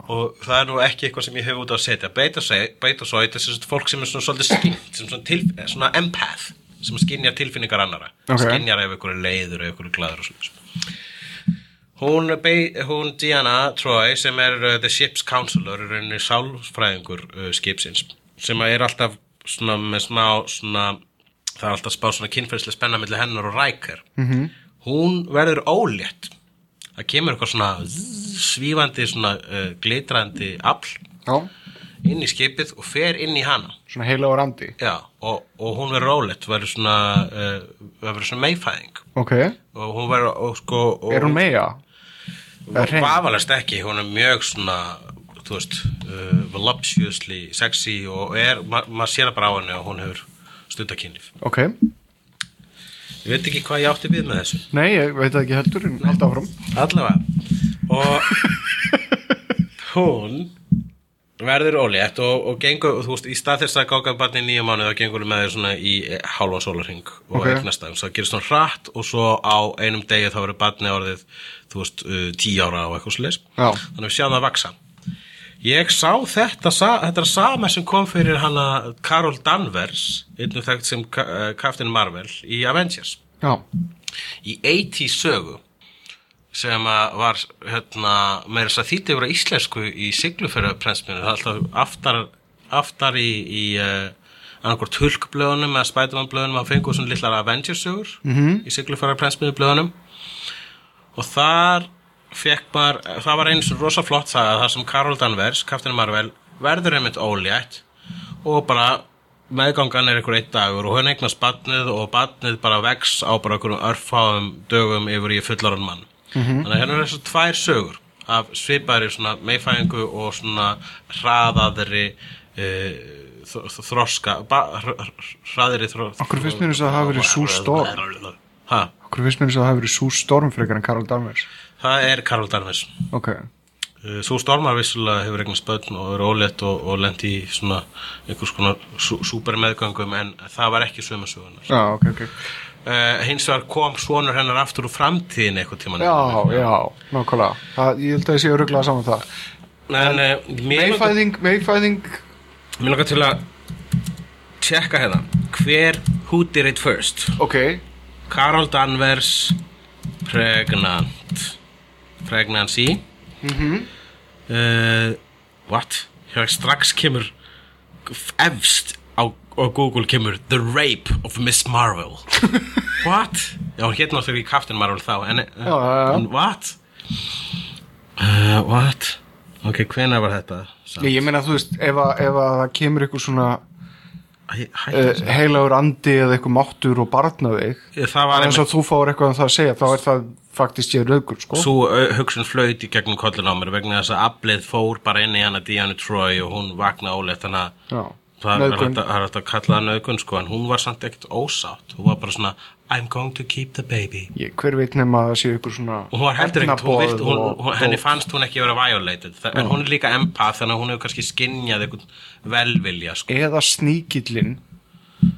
Og það er nú ekki eitthvað sem ég hef út á að setja. Beita, svo, þetta er svona fólk sem er svona svolítið skynnt, sem svona, til, svona empath sem skinjar tilfinningar annara Ok. skinjar ef er leiður ef er glaður og svona hún, hún Diana Troy sem er uh, the ship's counselor er rauninni sálfræðingur uh, skipsins sem er alltaf svona með smá svona það er alltaf spá svona kynferðslega spenna milli hennar og Riker. -hmm. hún verður ólétt. Það kemur eitthvað svona svífandi svona uh, glitrandi afl inn í skipið og fer inn í hana. Svona heila og randi Já, og, og hún verður ólétt verður svona, uh, verður svona meifæðing. Ok, og hún verður og sko og, er hún meja? Vafalast ekki, hún er mjög svona þú veist, uh, voluptuously sexy og er, ma maður sér það bara á henni og hún hefur stundakynlif ok, ég veit ekki hvað ég átti við með þessu. Nei, ég veit ekki heldur en alltaf áfram. Allavega. Og hún verður ólétt og, og gengur, þú veist, í stað þess að gáka barni í nýja mánuð þá gengur hún með þér svona í eh, hálfan sólarhing og Ok. okay. eignast það, það gerist svona hratt og svo á einum degi þá verður barni orðið þú veist, uh, tíu ára og eitthvað Já. þannig að við sjáum það að vaksa ég sá þetta þetta er sama sem kom fyrir hana Carol Danvers einu þekkt sem Captain Marvel í Avengers já, í 80 sögu sem að var hérna, meira þess að þýtti yfir á íslensku í siglufæra prensminu, það er alltaf aftar, aftar í, í uh, annarkvort hulkblöðunum eða spætumannblöðunum að fengu svona litlar Avengers sögur -hmm. í siglufæra prensminu blöðunum. Og þar fekk maður, það var eins rosa flott saga þar sem Carol Danvers, Captain Marvel verður einmitt ólétt og bara meðgangan er einhver eitt dagur og hún eignast badnið og badnið bara vex á bara einhverjum örfáum dögum yfir í fullarann mann þannig að hérna er þessu tvær sögur af svipaðri svona meifæðingu og svona hraðaðri uh, þroska ba- hr- hr- hraðri þroska hverju finnst mér eins og það hafi verið Sue Storm? ha, okkur finnst mér eins og það hafi verið Sue Storm frekar en Carol Danvers. Það er Karol Danvers. Ok, Uh, Svo stormar vissulega hefur eignast börn og er ólétt og, og lendi í svona einhvers konar sú, súper meðgöngum en það var ekki sömu sögunar. já, ok, ok Uh, hins vegar kom svonur hennar aftur úr framtíðin eitthvað tíma. já, já, nákvæmlega það, ég held að ég sé örugglega saman það En mér langar, meifæðing, meifæðing mér langar til að tjekka hérna. Hver, who did it first? ok, Carol Danvers, pregnant. Pregnancy. Mm uh, what? Hér strax kemur efst á Google kemur The Rape of Miss Marvel What? Já, hétt náttúrulega ekki Captain Marvel þá En, Já, já, já. en what? Uh, what? Ok, hvenær var þetta? Ég, ég meina þú veist ef, að, ef að það kemur eitthvað svona uh, heilagur andi eða eitthvað máttur og barna þig þessu. Það var eins og þú fáir eitthvað um það að segja þá er það faktist ég raugur sko Svo uh, hugsun flöyti gegnum kollin á mér vegna þess að aflið fór bara inn í hana Diana Troy og hún vakna óleitt þannig að það er hægt að- að kalla það nögun sko en hún var samt ekkert ósátt. Hún var bara svona I'm going to keep the baby. Ég, hver veit nema að það sé eitthvað svona og hún var heldur ekkert, henni fannst hún ekki vera violated. En hún er líka empath þannig að hún hefur kannski skinjað einhvern velvilja sko. eða sníkillin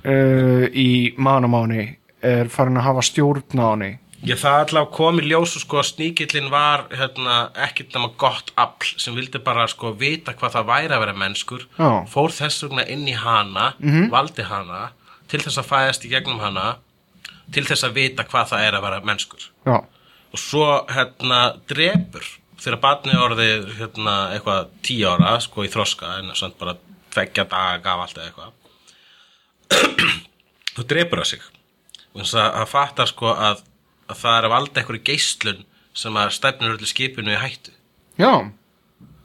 uh, í manamáni er farin að hafa stjórn á henni Já, það allavega kom í ljósu sko að sníkillin var hérna, ekkert nema gott afl sem vildi bara sko vita hvað það væri að vera mennskur. Já. fór þess vegna inn í hana valdi hana til þess að fæðast í gegnum hana til þess að vita hvað það er að vera mennskur. Já, og svo hérna drepur þegar barnið er orðið hérna eitthvað tíu ára sko í þroska en samt bara tveggja daga gafalt eða eitthvað. Þá drepur það sig. Og þess að það fattar sko að, að það er að valda einhverju geislun sem að stefnur öllu skipinu í hættu Já,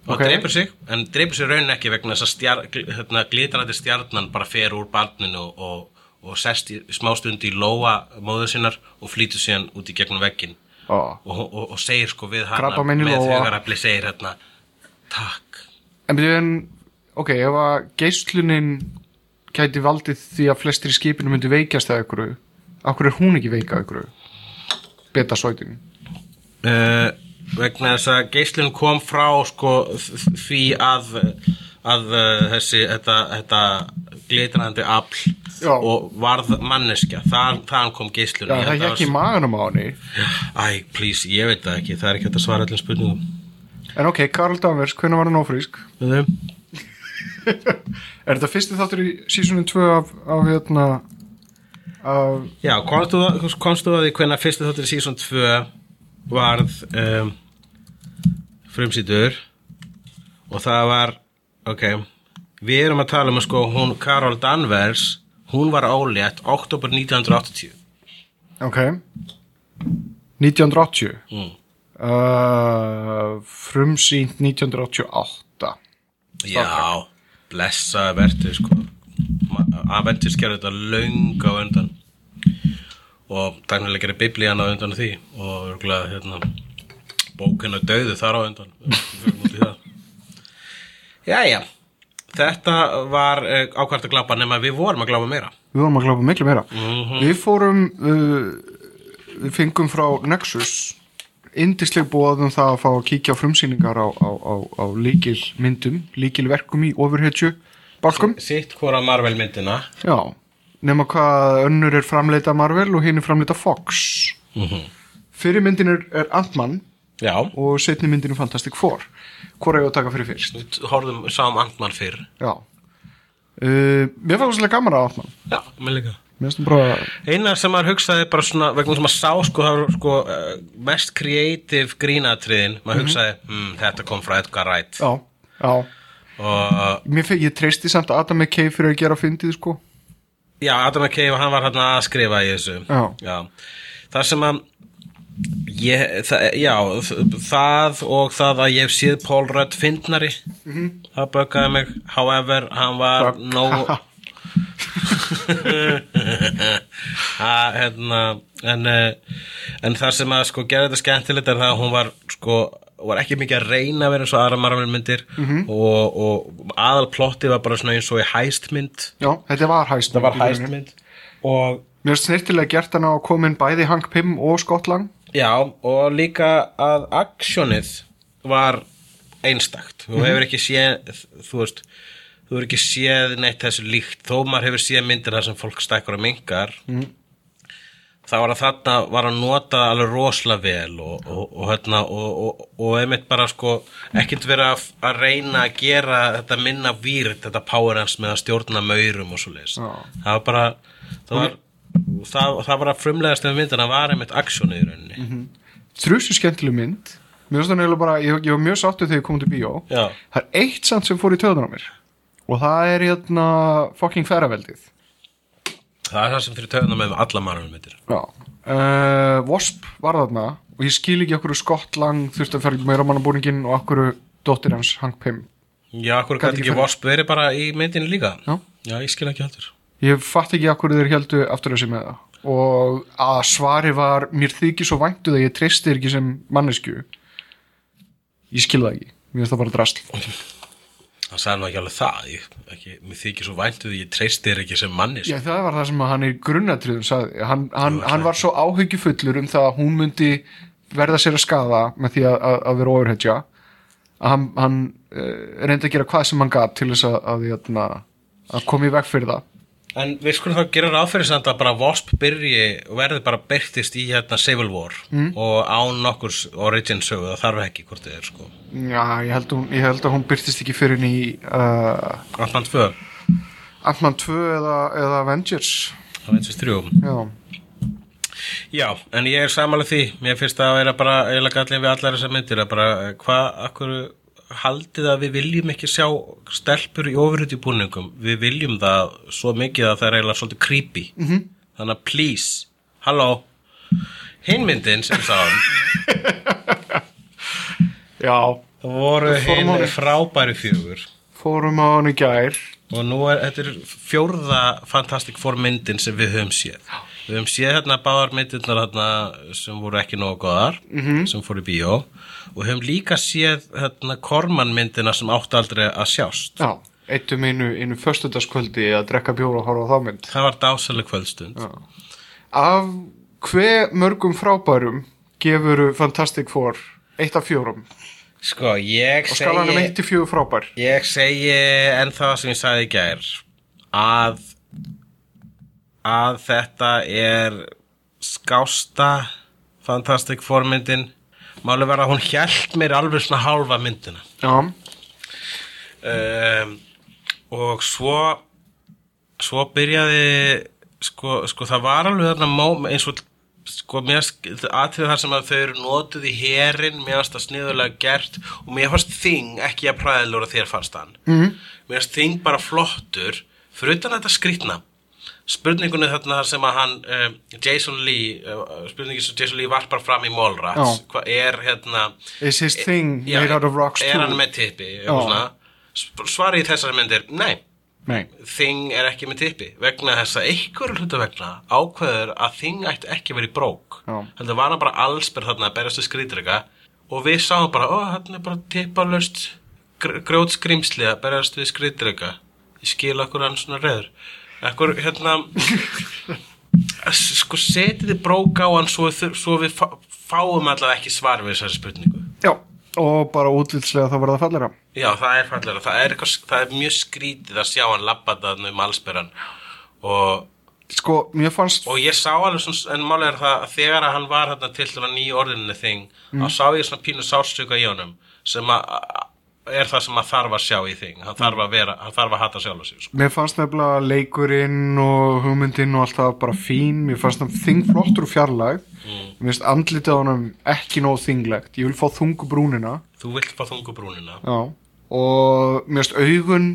og Ok. dreipur sig, en dreipur sig raunin ekki vegna þess að stjar, hérna, glitrandi stjarnan bara fer úr barninu og, og, og sest í smástund í lóa móður sinnar og flýtur síðan út í gegnum veggin Ó. og, og, og segir sko við hana Krabbamein í með lófa. hugarafli segir hérna takk En byrju en, ok, ef að geislunin gæti valdið því að flestir í skipinu myndi veikjast eða ykkur, akkur er hún ekki veika ykkur? Betasóitin. uh, vegna þess að geislun kom frá sko því að að uh, þessi þetta, þetta glitrandi afl og varð manneskja Þar, þaðan kom geislun Já, það er ekki maganum á henni. Æ, please, ég veit það ekki, það er ekki að svara allir spurningum En ok, Karl Danvers, hvernig var hann ófrísk? Við Er þetta fyrsti þáttur í sísunum 2 af, af hérna, af, Já, komstu, komstu að því hvernig fyrstu þáttur í season 2 varð um, frumsýtur og það var ok, við erum að tala um að sko hún Karol Danvers hún var ólétt oktober 1980 ok, 1980, mm. uh, frumsýnt 1988. Já, blessa verður sko Aventis gerði þetta löng á undan. Og dæknilega gerði biblían á undan því og örgulega hérna bókina döðu þar á það. Jæja Þetta var uh, ákvært að glapa nema við vorum að glapa meira. Við vorum að glápa miklu meira. Við fórum, uh, við fengum frá Nexus indisleg bóðum það að fá að kíkja á frumsýningar á, á, á, á líkil myndum, líkil verkum í ofurhetju balkum. Sitt hvora Marvel myndina Já, nema hvað önnur er framleita Marvel og hinn er framleita Fox. Fyrir myndin er, er Ant-Man og setni myndin er Fantastic Four. Hvor er ég að taka fyrir fyrst? við horfðum, sáum Antmann fyrr Já. Uh, mér fannst svolítið gaman að Ant-Man. Já, líka Mér það bara, Eina sem maður hugsaði bara svona vegna sem maður sá sko, það sko uh, mest creative grínatriðin maður hugsaði, hm, þetta kom frá Edgar Wright já, já. Mér fekk, ég treysti samt Adam McKay fyrir að gera fyndið, sko. já, Adam McKay hann var hann að skrifa í þessu Já. það sem að ég, það, já, það og það að ég hef séð Paul Rudd fyndnari það böggaði mig however, hann var Bögg- nóg að, hérna, en, eh, en það sem að sko gerði þetta skemmtilegt er það að hún var sko var ekki mikið að reyna að vera eins og aðra Marvel myndir. Og, og aðal plotti var bara svona eins og í hæstmynd Já, þetta var hæst. það var hæstmynd og Mér finnst snirtilega gert hann á að koma inn bæði Hank Pym og Scott Lang. já, og líka að aksjónið var einstakt. Þú hefur ekki séð þú veist, þú hefur ekki séð neitt þessu líkt, þó maður hefur séð myndir þar sem fólk stækkur og mingar þá var að þarna var að nota alveg rosalega vel og, og, og, hérna, og, og, og einmitt bara sko ekkert vera að, að reyna að gera þetta minna výrt, þetta power hans með að stjórna maurum og svo leis Já. það var bara það var, það, það var að frumlegast með myndina var einmitt aksjónið í rauninni Þrjusu skemmtileg mynd. Mér finnst það nefnilega bara, ég, ég var mjög sáttu þegar ég kom til bíó. Já. Það er eitt samt sem fór í töðunar á mér. Og það er hérna fucking ferraveldið. Það er það sem fyrir töðuna með alla marunum myndir Já. Uh, Wasp var þarna og ég skil ekki okkur Scott Lang þurfti að ferja meira mannabúningin og okkur dóttir hans Hank Pym. já, okkur gæti ekki ekki Wasp verið bara í myndinu líka Já. já ég skil ekki heldur Ég fatt ekki okkur þeir heldu aftur þessi með það. Og að svari var, mér þykir svo væntu það ég treysti þér ekki sem mannesku. Ég skil það ekki. Mér finnst það bara drasl. hann sagði nú ekki alveg það ég, ekki, mér þykir svo væntuð ég treyst þér ekki sem mannis Já, það var það sem hann í grunnatriðum sagði. Hann, hann, hann var svo áhyggjufullur um það að hún myndi verða sér að skada með því að, að, að vera overhedja að hann, hann uh, reyndi að gera hvað sem hann gat til þess að, að, að koma í veg fyrir það. En við skulum þá gera ráð fyrir samt að bara Wasp byrji verði bara byrtist í hérna Civil War Mm. og án nokkurs origin sögu það þarf ekki hvort þið er sko. Já, ég held, hún, ég held að hún byrtist ekki fyrir inn í uh, Ant-Man 2, Ant-Man 2 eða, eða Avengers. sér þrjú. Já, Já, en ég er samanlega því. Mér finnst það að vera bara eiginlega gallin við allar þessar myndir að bara eh, hvað, akkur haldið að við viljum ekki sjá stelpur í ofurhuti búningum. Við viljum það svo mikið að það er eiginlega svolítið creepy. -hmm. þannig að please, halló. Hinn myndin sem sáum. Já, það voru hann. frábæri fjögur. Fórum á hann í gær. Og nú er þetta er fjórða Fantastic Four myndin sem við höfum séð við höfum séð hérna báðar myndirnar hérna sem voru ekki nógu góðar -hmm. sem fóru í bíó. Og höfum líka séð hérna Korman myndina sem átti aldrei að sjást. Já, eittum einu, einu föstudagskvöldi að drekka bjóra og horfa á þá mynd. Það var dásaleg kvöldstund. Af hve mörgum frábærum gefur Fantastic Four eitt af fjórum? Sko ég og skalanum segi eitt til fjögur frábær. Ég segi en það sem ég sagði í gær að að þetta er skásta Fantastic Four myndin. Máli vera að hún hjælt mér alveg svona hálfa myndina. Já, um, og svo svo byrjaði sko, sko það var alveg þarna móm, eins og sko mér aðtrið þar sem að þau eru notuð í herin mér fannst það sniðulega gert og mér fannst þing ekki að præðilur að þér fannst hann. Mm. mér fannst þing bara flottur fyrir utan þetta skrýtna spurningunni þarna þar sem að hann um, Jason Lee uh, spurningi sem Jason Lee varpar fram í Mallrats hvað er hérna is his thing Já, made out of rocks er too? hann með tippi? Já. svarið í þessari myndir nei, nei, Þing er ekki með tippi vegna þess að einhver hluta vegna ákveður að Þing ætti ekki í brók. Já. heldur var hann bara allsber þarna að berjast við skrýtrika og við sáum bara, ó, hann er bara tippalöst grjót skrimsli að berjast við skrýtrika ég skil okkur hann svona reður ekkur, hérna sko setið þið brók á hann svo, svo við fá, fáum allavega ekki svar við þessari spurningu? Já, og bara útlitslega þá var það fallera Já, það er fallega, það er, eitthvað, það er mjög skrítið að sjá hann labba þarna um allsperran og, sko, mér fannst og ég sá alveg svona, en málega er það að þegar að hann var þarna til til að nýja orðinni þing, þá sá ég svona pínu sárstöka í honum sem að að- er það sem að þarf að sjá í þing. Hann þarf að vera, hann þarf að hata sjálf sig sko. Mér fannst nefnilega leikurinn og hugmyndinn og allt það bara fín. Mér fannst það þing flottur og fjarlæg Mér finnst andlitið á honum ekki nóg þinglegt. Ég vil fá þungu brúnina. Þú vilt fá þungubrúnina Já. Og mér finnst augun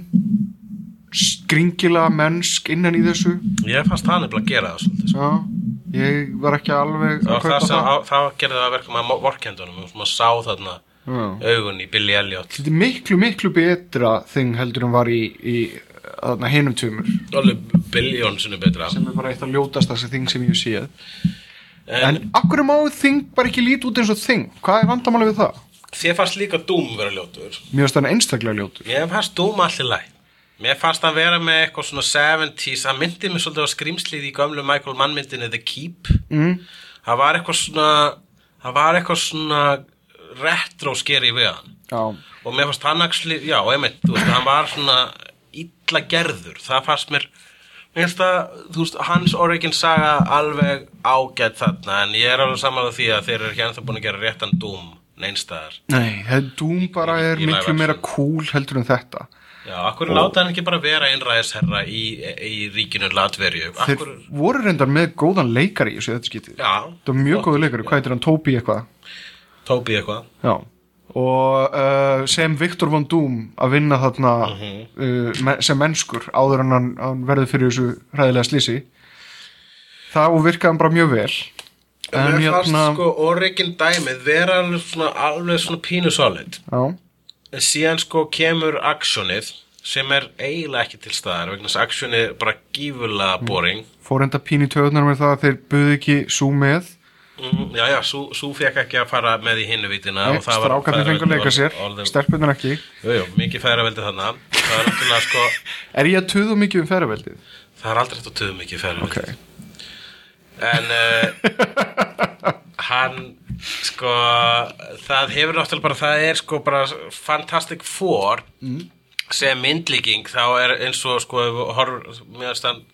skringilega mennsk innan í þessu. Ég fannst það nefnilega að gera það svolítið sko. Já, ég var ekki alveg Það að var það kaupa sem, það. á, það gerði það að verka með vorkendunum og maður sá þarna. Augun í Billy Elliot. Þetta er miklu, miklu betra þing heldur en var í, í hinum tveimur. Alveg biljón sinni betra. Sem er bara eitt af ljótasta þing sem ég séð. En, En akkur má þing bara ekki lít út eins og þing? Hvað er vandamáli við það? Þér fannst líka Doom vera ljótur. Mér finnst það einstaklega ljótur. Mér fannst Doom allir læg Mér fannst að vera með eitthvað svona 70s Það myndi mér svolítið á skrýmslið í gömlu Michael Mann myndinni The Keep. Mm. Það var eitthvað svona Það var eitthvað svona retro skeri við hann. Já, Og mér fannst hann actually, já, einmitt, þú veist, hann var svona illa gerður. Það fannst mér Mér finnst að, þú veist, hans origin saga alveg ágætt þarna En ég er alveg saman á því að þeir eru ekki ennþá búin að gera réttan Doom Neinstæðar nei, það- Doom bara er í miklu meira action. cool heldur en þetta. Já, akkur láta hann ekki bara vera einræðisherra í, í ríkinu Latverju Þeir Akkur, voru reyndar með góðan leikari í þessu þetta skiptið já, Það var mjög góðu leikari, hvað heitir hann, Toby eitthvað Tóbi eitthvað. Já. Og uh, sem Viktor von Doom að vinna þarna Mhm. uh, me sem mennskur áður en hann, hann verður fyrir þessu hræðilega slísi þá virkaði hann bara mjög vel. En Mér fannst hérna sko origin dæmið vera alveg svona, alveg svona pínu solid. Já, En síðan sko kemur actionið sem er eiginlega ekki til staðar vegna þess að actionið er bara gífulega Mm. boring. Fór enda pín í töðunar með það að þeir buðu ekki svo með mm, Já, já, svo, fekk ekki að fara með í hinnu vítina Nei, strákarnir fengur leika sér, stelpunar ekki. Jú, jú, mikið færa veldi þarna. Það er náttúrulega sko Er ég að tuða mikið um ferraveldið? Það er aldrei hægt að töðu mikið færa Ok, en uh, hann sko það hefur náttúrulega bara það er sko bara Fantastic Four sem myndlíking þá er eins og sko horfum,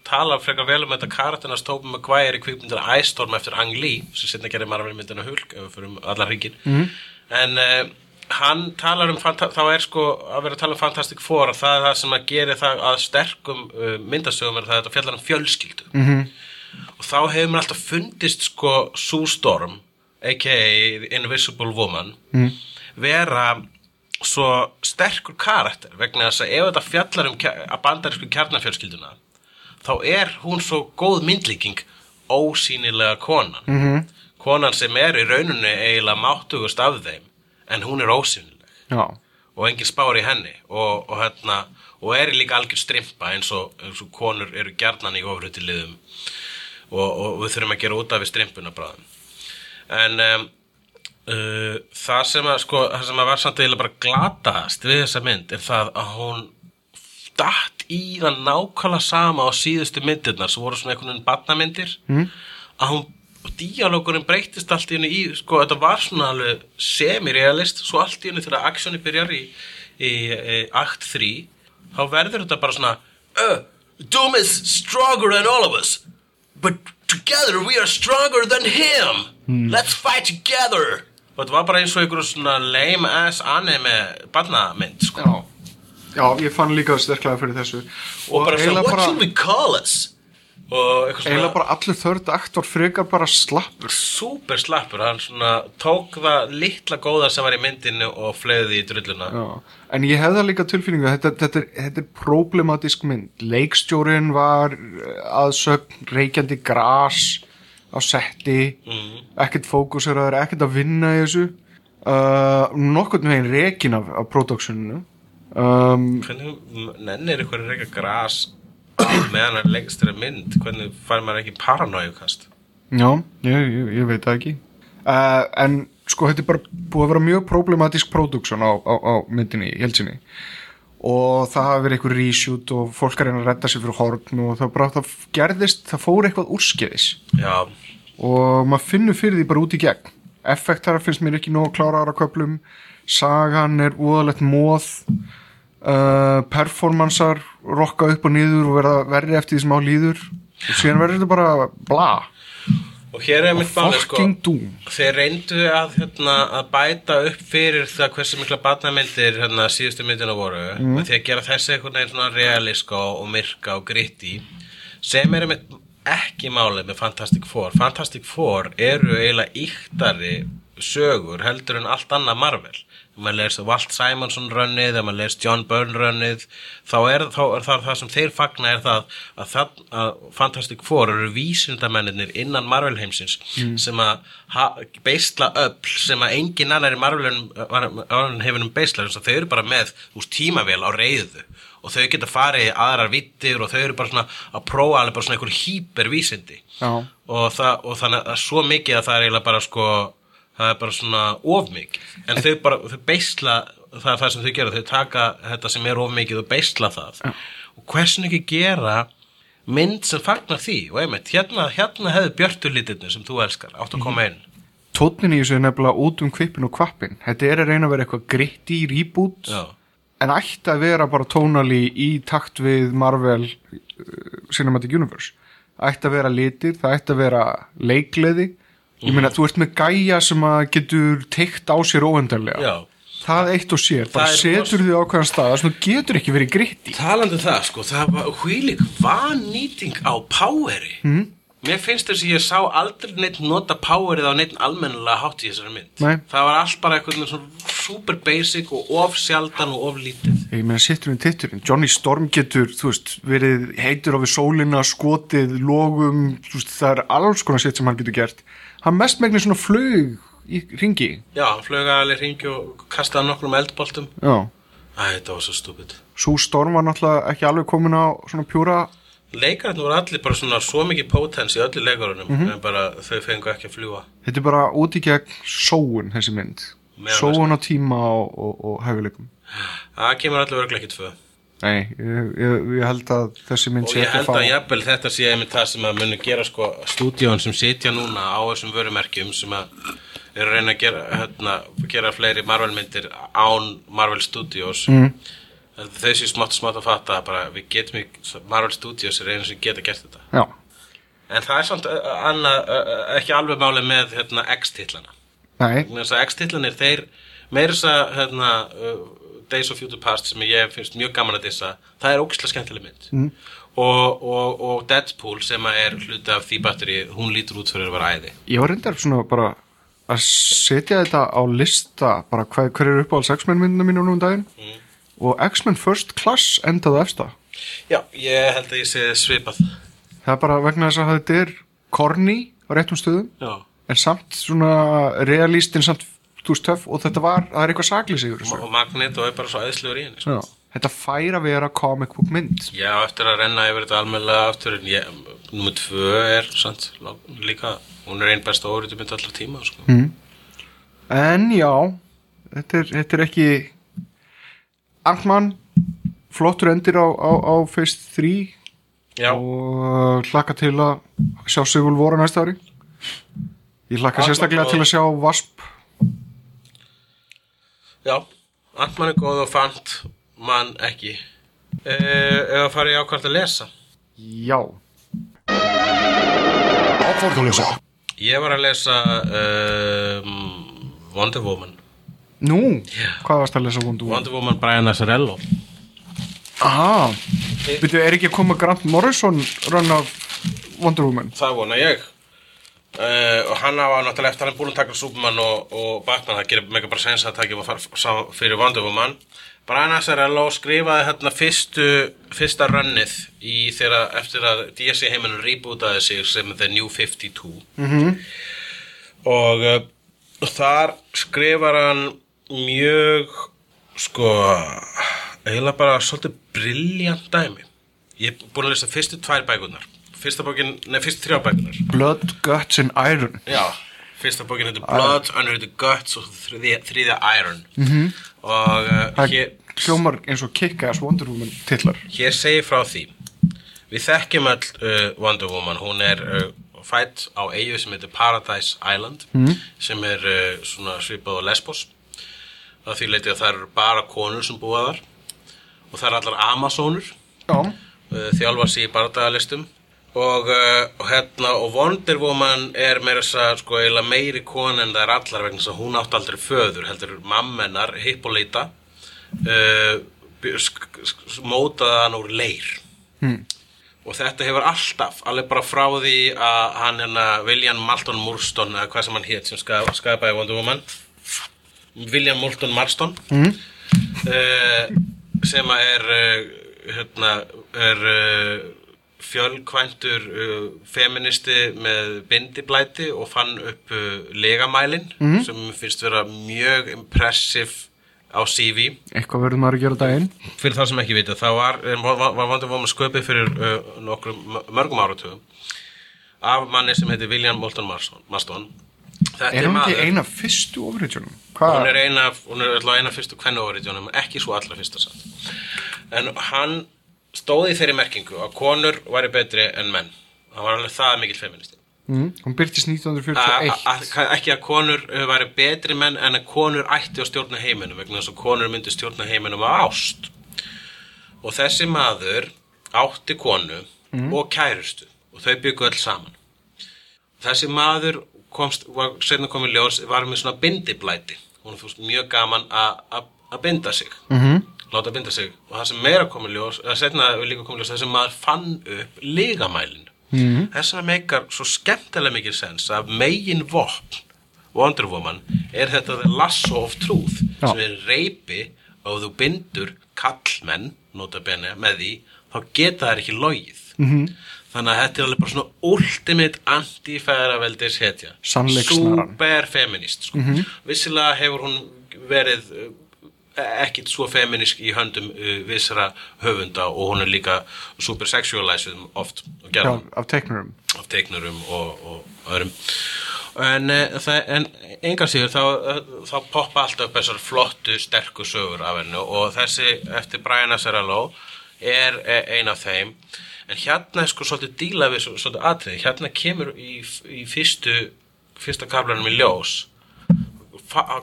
tala frekar vel um þetta karakternas Tobey Maguire í kvikmyndina Ice Storm eftir Ang Lee sem setna gerir Marvel myndina Hulk ef við fyrir allar ríkin en uh, hann talar um þá er sko að vera að tala um Fantastic Four það er það sem að gera það að sterkum uh, myndasögum er það að þetta fjallar um fjölskyldu -hmm. og þá hefur mér alltaf fundist sko Sue Storm a.k.a. Invisible Woman mm. vera svo sterkur karakter vegna þess að ef þetta fjallar um að bandarísku kjarnafjölskylduna þá er hún svo góð myndlíking ósýnilega konan. -hmm. konan sem er í rauninu eiginlega máttugust af þeim en hún er ósýnileg. Já, og engin spár í henni. Og, og, hérna, og er líka algjör strimpa eins og, eins og konur eru gjarnan í ofrutiliðum og, og við þurfum að gera út af við strimpuna bráðum. En um, uh, það sem að sko, það sem að var samt eiginlega bara glataðast við þessa mynd er það að hún datt í það nákvæmlega sama á síðustu myndirnar sem voru svona einhvern veginn barnamyndir. Mm. að hún díalókurinn breytist allt í henni í, sko, þetta var svona alveg semi-realist, svo allt í henni þegar actioni byrjar í, í, í akt 3, þá verður þetta bara svona uh, Doom is stronger than all of us but together we are stronger than him. Let's fight together. og þetta var bara eins og einhverjum svona lame ass anime barnamynd, sko. Já. Já, ég fann líka sterklega fyrir þessu. Og bara svona, eiginlega what bara, should we call us og eitthvað eiginlega svona bara allur þörd akt var frekar bara slappur. Super slappur, hann svona tók það litla góða sem var í myndinu og fleiði í drulluna. Já, en ég hefði líka tilfinningu að þetta, þetta, er, þetta er problematisk mynd. Leikstjórin var eh, aðsögn reykjandi gras á setti ekkert fókuseraður, ekkert að vinna í þessu. Uh, nokkurn veginn rekin af, af productioninu. Um, hvernig nennir ykkur reyka gras meðan hann leggst þér mynd? Hvernig fær maður ekki paranoiukast? Já, ég, ég, ég veit það ekki. Uh, En sko þetta er bara búið að vera mjög problematisk production á, á, á myndinni í helsinni og það hafi verið eitthvað reshoot og fólk er reyna að redda sér fyrir horn og það bara það gerðist, það fór eitthvað úrskeiðis. Já, og maður finnur fyrir því bara út í gegn. Effektar finnst mér ekki nóg klára ára köplum sagan er úðalegt móð uh, performansar rokka upp og niður og verða verri eftir því sem á líður. Og síðan verður þetta bara bla. Og hér er mitt máli sko þeir reyndu að, hérna, að bæta upp fyrir það hversu mikla batnamyndir hérna, síðustu myndina voru. Mm. því að gera þessi svona realiska og, og myrka og gritti sem er einmitt ekki málið með Fantastic Four. Fantastic Four eru eiginlega íktari sögur heldur en allt annað Marvel. Ef maður leist Walt Simonson rönnið ef maður leist John Byrne rönnið þá er, þá er það, það sem þeir fagna er það að, það, að Fantastic Four eru vísindamennir innan Marvel heimsins sem að ha, beisla öll sem að engin annar í Marvel hefinum beisla þess að þau eru bara með úr tímavél á reyðu og þau geta farið í aðrar vittir og þau eru bara svona að prófa alveg bara svona einhver hýpervísindi Já. og, það, og þannig að svo mikið að það er eiginlega bara sko það er bara svona ofmikið en þau bara, þau beisla það er það sem þau gera, þau taka þetta sem er ofmikið og beisla það. Og hversin ekki gera mynd sem fagnar því? Og einmitt, hérna, hérna hefði björtulítirni sem þú elskar, 8,1 tónnin í þessu er nefnilega út um kvipin og kvappin þetta er að reyna að vera eitthvað gritti reboot. Já, en ætti að vera bara tónali í takt við Marvel uh, Cinematic Universe. Ætti að vera litir, það ætti að vera leikleði ég meina þú ert með gæja sem að getur teikt á sér óendarlega já. Það eitt og sér, bara Það setur því ákveðan stað sem þú getur ekki verið gritti Talandi um það, sko, það var hvílík vannýting á poweri. Mm. Mér finnst þess að ég sá aldrei neitt nota powerið á neitt almennilega hátt í þessari mynd. Nei. Það var allt bara eitthvað svona super basic og of sjaldan og of lítið. ég meina sitturinn titturinn, Johnny Storm getur þú veist, verið heitur á við sólina skotið, logum þú veist, það er alls konar sitt sem hann getur gert hann mest megnir svona flug í ringi Já, hann flög alveg hringi og kastaði nokkrum eldboltum. já Æ, þetta var svo stúpid. Sú storm var náttúrulega ekki alveg komin á svona pjúra Leikarinn voru allir bara svona svo mikið potens í öllu leikarunum, en bara þau fengu ekki að fljúa. Þetta er bara út í gegn sóun þessi mynd Sóun á tíma og, og, og hæfileikum Það kemur allir verið ekki tvö. Nei, ég, ég, ég held að þessi mynd Og sé ég ekki held að að fá jafnvel þetta sé einmitt það sem að muni gera sko stúdíón sem sitja núna á þessum vörumerkjum sem að eru að reyna að gera, hérna, gera fleiri Marvel myndir án Marvel Studios mm. þau séu smátt og smátt að fatta bara við getum ekki, Marvel Studios er einu sem geta gert þetta. Já, en það er samt uh, ekki alveg máli með hérna, að X-titlanir þeir meira þess að hérna, Days of Future Past sem ég finnst mjög gaman að dissa það er ógislega skemmtileg mynd. Mm. og, og, og Deadpool sem er hluti af því batteri, hún lítur út fyrir að vera æði. Ég var reyndar svona bara að setja þetta á lista bara hver, hver er uppáhalds X-Men myndina mínu nú um daginn og X-Men First Class endaði eftir Já, ég held að ég sé svipað það er bara vegna þess að þetta er korni á réttum stöðum Já, en samt svona realístin samt töff og þetta var, það er eitthvað þessu og Magneto er bara svo æðslegur í henni sko. Þetta fær að vera comic book mynd Já, eftir að renna yfir þetta almennilega aftur en ég, nummer tvö er sant, líka, hún er einn besta óriðum mynd allar tíma sko. Mm. en já þetta er, þetta er ekki Ant-Man flottur endir á, á, á Phase 3 Já, og hlakka til að sjá Sigul voru næsta ári. Ég hlakka Ant-Man sérstaklega og- til að sjá Wasp já, Antmann er góð og fant mann ekki. Ef að fara í ákvæmt að lesa? Já. Ég var að lesa um, Wonder Woman nú, hvað varst að lesa Wonder Woman? Wonder Woman Brian Azzarello aha, veitu, er ekki að koma Grant Morrison run af Wonder Woman? Það vona ég. Uh, og hann hafa náttúrulega eftir hann búin að taka Superman og, og Batman, það gerir mega bara sens að far, sá- fyrir Wonder Woman. Brian Azzarello skrifaði hérna fyrstu, fyrsta runnið í þeirra eftir að DC heiminu rebootaði sig sem The New 52 -hmm. og uh, þar skrifar hann mjög sko eiginlega bara svolítið briljant dæmi. Ég er búin að lesa fyrstu tvær bækunar fyrsta bókin, nei fyrstu þrjá bækunar Blood, Guts and Iron. Já, fyrsta bókin heitir Blood Under the Guts og þriðja, þriðja Iron. -hmm. og uh, hér, hljómar eins og Kick-Ass Wonder Woman titlar. Hér segir frá því við þekkjum öll uh, Wonder Woman. Hún er uh, fætt á eigu sem heitir Paradise Island sem er svona svipað á Lesbos það því leiti að það eru bara konur sem búa þar. Og það eru allar Amazonur. Uh, þjálfa sig í bardagalistum og, uh, og hérna og Wonder Woman er meira þess að sko eiginlega meiri kona en það er allar vegna þess að hún átti aldrei föður heldur mammenar Hippolyta uh, sk- mótaði hann úr leir. Hmm. og þetta hefur alltaf alveg bara frá því að hann hérna William Malton Murston eða hvað sem hann hétt sem ska- skapaði Wonder Woman William Moulton Marston mm. sem að er uh, hérna er uh, fjölkvæntur uh, feministi með bindiblæti og fann upp uh, legamælin sem mér finnst vera mjög impressive á CV eitthvað verður maður að gera daginn fyrir það sem ekki vita þá var, var, var Wonder Woman sköpið fyrir uh, nokkrum mörgum áratugum af manni sem heitir William Moulton Marston. Þetta er hún ekki eina fyrstu ofriðsjónum? hún er eina, hún er alltaf eina fyrstu kvennuóriðjónum, ekki svo allra fyrsta satt en hann stóði þeirri merkingu að konur væri betri en menn. Hann var alveg það mikill feministi Mm, hún byrtist A- 1941 a- a- ekki að konur uh, væri betri menn en að konur ætti að stjórna heiminum vegna þess að konur myndi stjórna heiminum á ást. Og þessi maður átti konu og kærustu og þau byggu öll saman. Þessi maður komst, var setna komið ljós var með svona bindiblæti hún fórst mjög gaman að- að að binda sig -hmm. láta binda sig og það sem meira komið ljós ljós þessi maður fann upp ligamælin -hmm. þess vegna meikar svo skemmtilega mikið sens að megin vopn Wonder Woman er þetta the lasso of truth Já. sem er reypi og þú bindur kallmenn nota bene með því þá geta þær ekki logið -hmm. Þannig að þetta er alveg bara svona ultimate anti-fæðraveldis hetja. Sannleikssnaran. super feminist sko. vissilega hefur hún verið uh, ekkit svo feminisk í höndum uh, vissara höfunda og hún er líka super sexualized oft Já, af teiknurum. Af teiknurum og, og öðrum. En, það, en engar síður þá, þá poppa alltaf þessar flottu, sterku sögur af hennu og þessi eftir Brian Azzarello er eh, ein af þeim en hérna er sko svolítið díla við svo- svolítið atriði, hérna kemur í, í fyrstu, fyrsta kaplanum í ljós.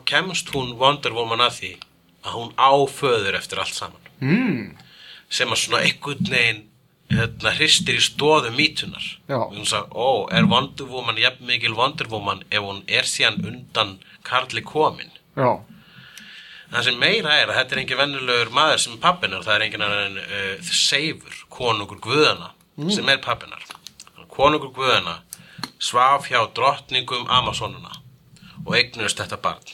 Kemst hún Wonder Woman að því að hún á föður eftir allt saman. Mm. sem að svona einhvern veginn hérna, hristir í stóðu mítunar Já. hún sagði, ó, er Wonder Woman jafn mikil Wonder Woman ef hún er síðan undan Karli komin Já, það sem meira er að þetta er engin vennulegur maður sem er pappinar, það er engin annan uh, seifur, konungur guðana sem er pappinar konungur guðana svaf hjá drottningum Amazonuna og eignust þetta barn.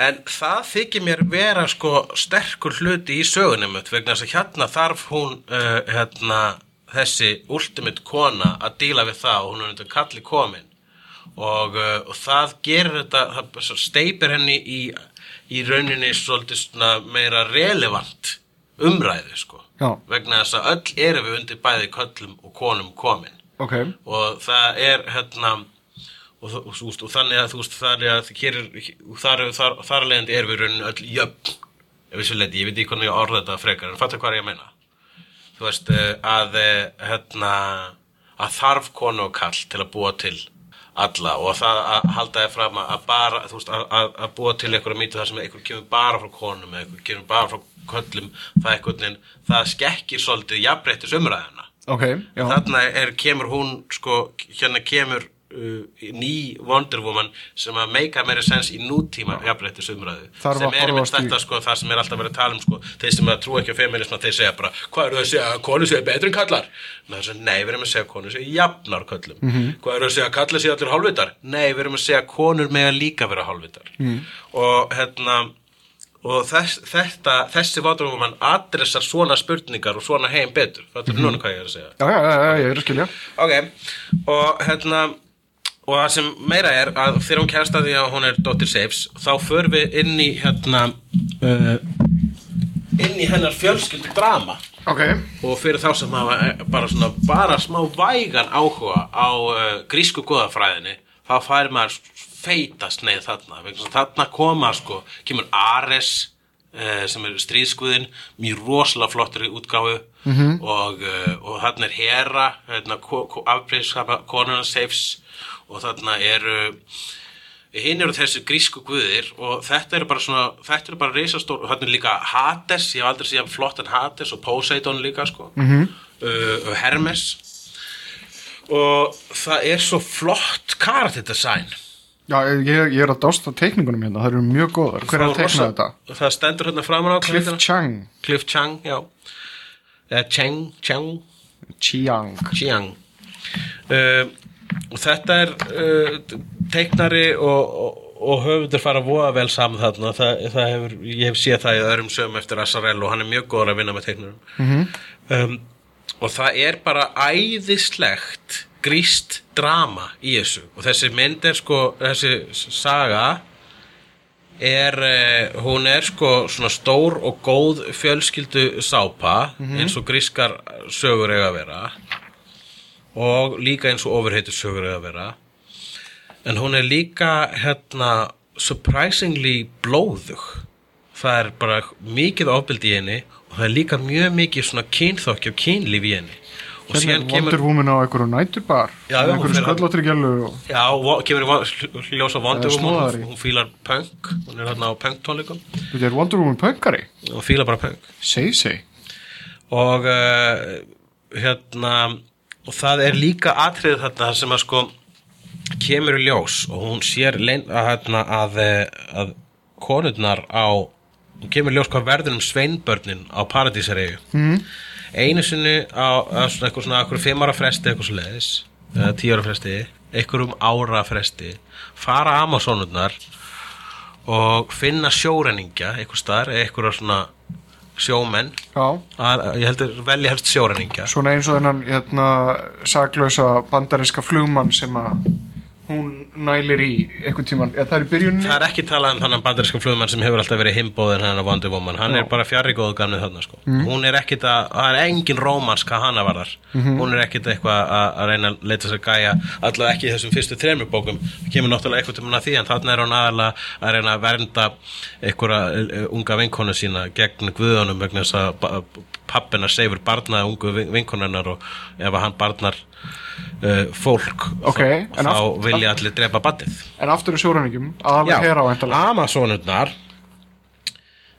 En það þykir mér vera sko sterkur hluti í sögunum vegna þess að hérna þarf hún uh, hérna þessi ultimate kona að díla við það og hún er undir kalli komin. Og, uh, og það gerir þetta það steipir henni í, í rauninni svolítið meira relevant umræðu sko. Já. vegna þess að öll erum við undir bæði köllum og konum komin. Ok, og það er hérna og, og, og, og þannig að þú veist að hér er, og þar, þar, þar alvegandi erum við rauninni öll jöfn. Ef ég veit ekki hvernig ég orða þetta frekar en fattu hvað er ég að meina. Þú veist eh, að eh, hérna að þarf konu og kall til að búa til alla og það að halda þér fram að bara, þú veist, að, að, að búa til einhverja mýtu þar sem einhver kemur bara frá konum eða einhver kemur bara frá köllum það einhvern veginn, það skekkir svolítið jafnbreyttis umræðina ok, já. Þarna er, kemur hún sko, hérna kemur uh, ný Wonder Woman sem að meika meira sens í nútíma jafnrættis umræðu Þarf sem að er í- þetta sko, það sem er alltaf verið að tala um sko, þeir sem að trú ekki á feminisma, þeir segja bara hvað eru það að segja, að konur segja betri en kallar Nei, að, við erum að segja að konur segja jafnar köllum Mhm. hvað eru að segja að kallar segja allir hálfvitar? Nei, við erum að segja að konur mega líka vera hálfvitar. Mhm. og hérna og þess, þetta, þessi Wonder Woman adressar svona spurningar og svona heim betur, þetta er núna hvað ég er að segja? Já, já, já, já, ég er að skilja. Ok, og hérna og það sem meira er að þegar hún kærast að því að hún er Dr. Saves þá förum við inn í hérna uh, inn í hennar fjölskyldu drama ok, og fyrir þá sem hafa eh, bara svona bara smá vægan áhuga á uh, grísku goðafræðinni þá fær maður feitast neið þarna þarna koma sko kemur Ares uh, sem er stríðskuðin mjög rosalega flottur í útgáfu -hmm. og, uh, og þarna er Hera hérna, afbreyðskapa konuna Seifs og þarna eru hinn eru þessi grísku guðir og þetta eru bara svona, þetta eru bara reisastór og þarna er líka Hades, ég hef aldrei séð flott en Hades og Poseidon líka sko. -hmm. uh, Hermes. Og það er svo flott karatitasign já, ég, ég er að dásta teikningunum hérna, það eru mjög góðar. Hver er að teikna þetta? það stendur hérna framan á Cliff hann? Chang. Cliff Chang, já. Eða Chang, Chang Chiang. Chiang. Uh, og þetta er uh, teiknari og, og, og höfundur fara voða vel saman þarna. Það, það hefur, ég hef séð það í öðrum sögum eftir Assarello og hann er mjög góður að vinna með teiknurum. -hmm. um, og það er bara æðislegt gríst drama í þessu. Og þessi mynd er sko þessi saga er, uh, hún er sko svona stór og góð fjölskyldu sápa eins og grískar sögur eiga að vera og líka eins og ofurheitur sögur eiga að vera. En hún er líka hérna surprisingly blóðug. Það er bara mikið ofbeldi í henni og það er líka mjög mikið svona kynþokki og kynlíf í henni. Og hérna síðan er kemur Wonder Woman á einhverju næturbar? Já, hún einhverju sköllóttri gælu og... Já, vo- kemur í ljósa Wonder Woman. hún, hún fílar punk, hún er hérna á punk tónleikum. Þetta er Wonder Woman pöngari og fílar bara punk. Seg, seg og uh, hérna og það er líka atriðið þetta sem að sko kemur í ljós og hún sér lein, að, að, eh, að konurnar á hún kemur í ljós hvað verður um sveinbörnin á paradísaregu mm. einu sinni á á svona eitthvað svona eitthvað fimm ára fresti eitthvað svo leiðis eða tíu ára fresti eitthvað um ára fresti fara Amazonurnar og finna sjórenningja eitthvað staðar, eitthvað svona sjómenn. Að, ég heldur velja helst sjórenningja svona eins og þennan hérna, saklausa bandariska flugmann sem að hún nælir í einhvern tíman, ja, það er það er ekki talað um þannig bandarískan flugmann sem hefur alltaf verið himbóðin hennar Wonder Woman. Hann Já. er bara fjarri góðu gamni þarna sko. hún er ekkit að, það er engin rómans hvað hana varðar. Hún er ekkit eitthvað að, að reyna að leita sér gæja allavega ekki í þessum fyrstu þremur bókum. Það kemur náttúrulega eitthvað til að því en þarna er hún aðalega að reyna að vernda einhverja unga vinkonu sína gegn guðunum vegna þess að pappina seifur barnaði ungu vinkonunnar og ef hann barnar uh, fólk Ok, þá, en þá vilja allir drepa batið en aftur í sjóræningjum, aðalega hér á Amazonurnar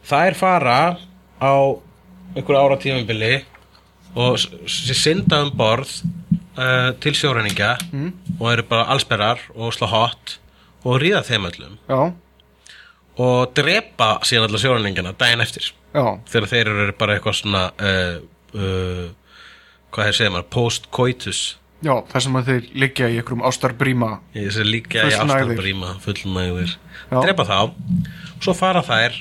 þær fara á einhverju ára tímabili og s- s- synda um borð uh, til sjóræningja mm. og eru bara allsperrar og slá hot og ríða þeim öllum. Já, og drepa síðan allar sjóræningjana daginn eftir þegar þeir eru bara eitthvað svona uh, uh, hvað þeir segja maður post-coitus. Já, það sem að þeir liggja í einhverjum ástarbríma. Sé líka í ástarbríma fullnægðir. Drepa þá. Svo fara þær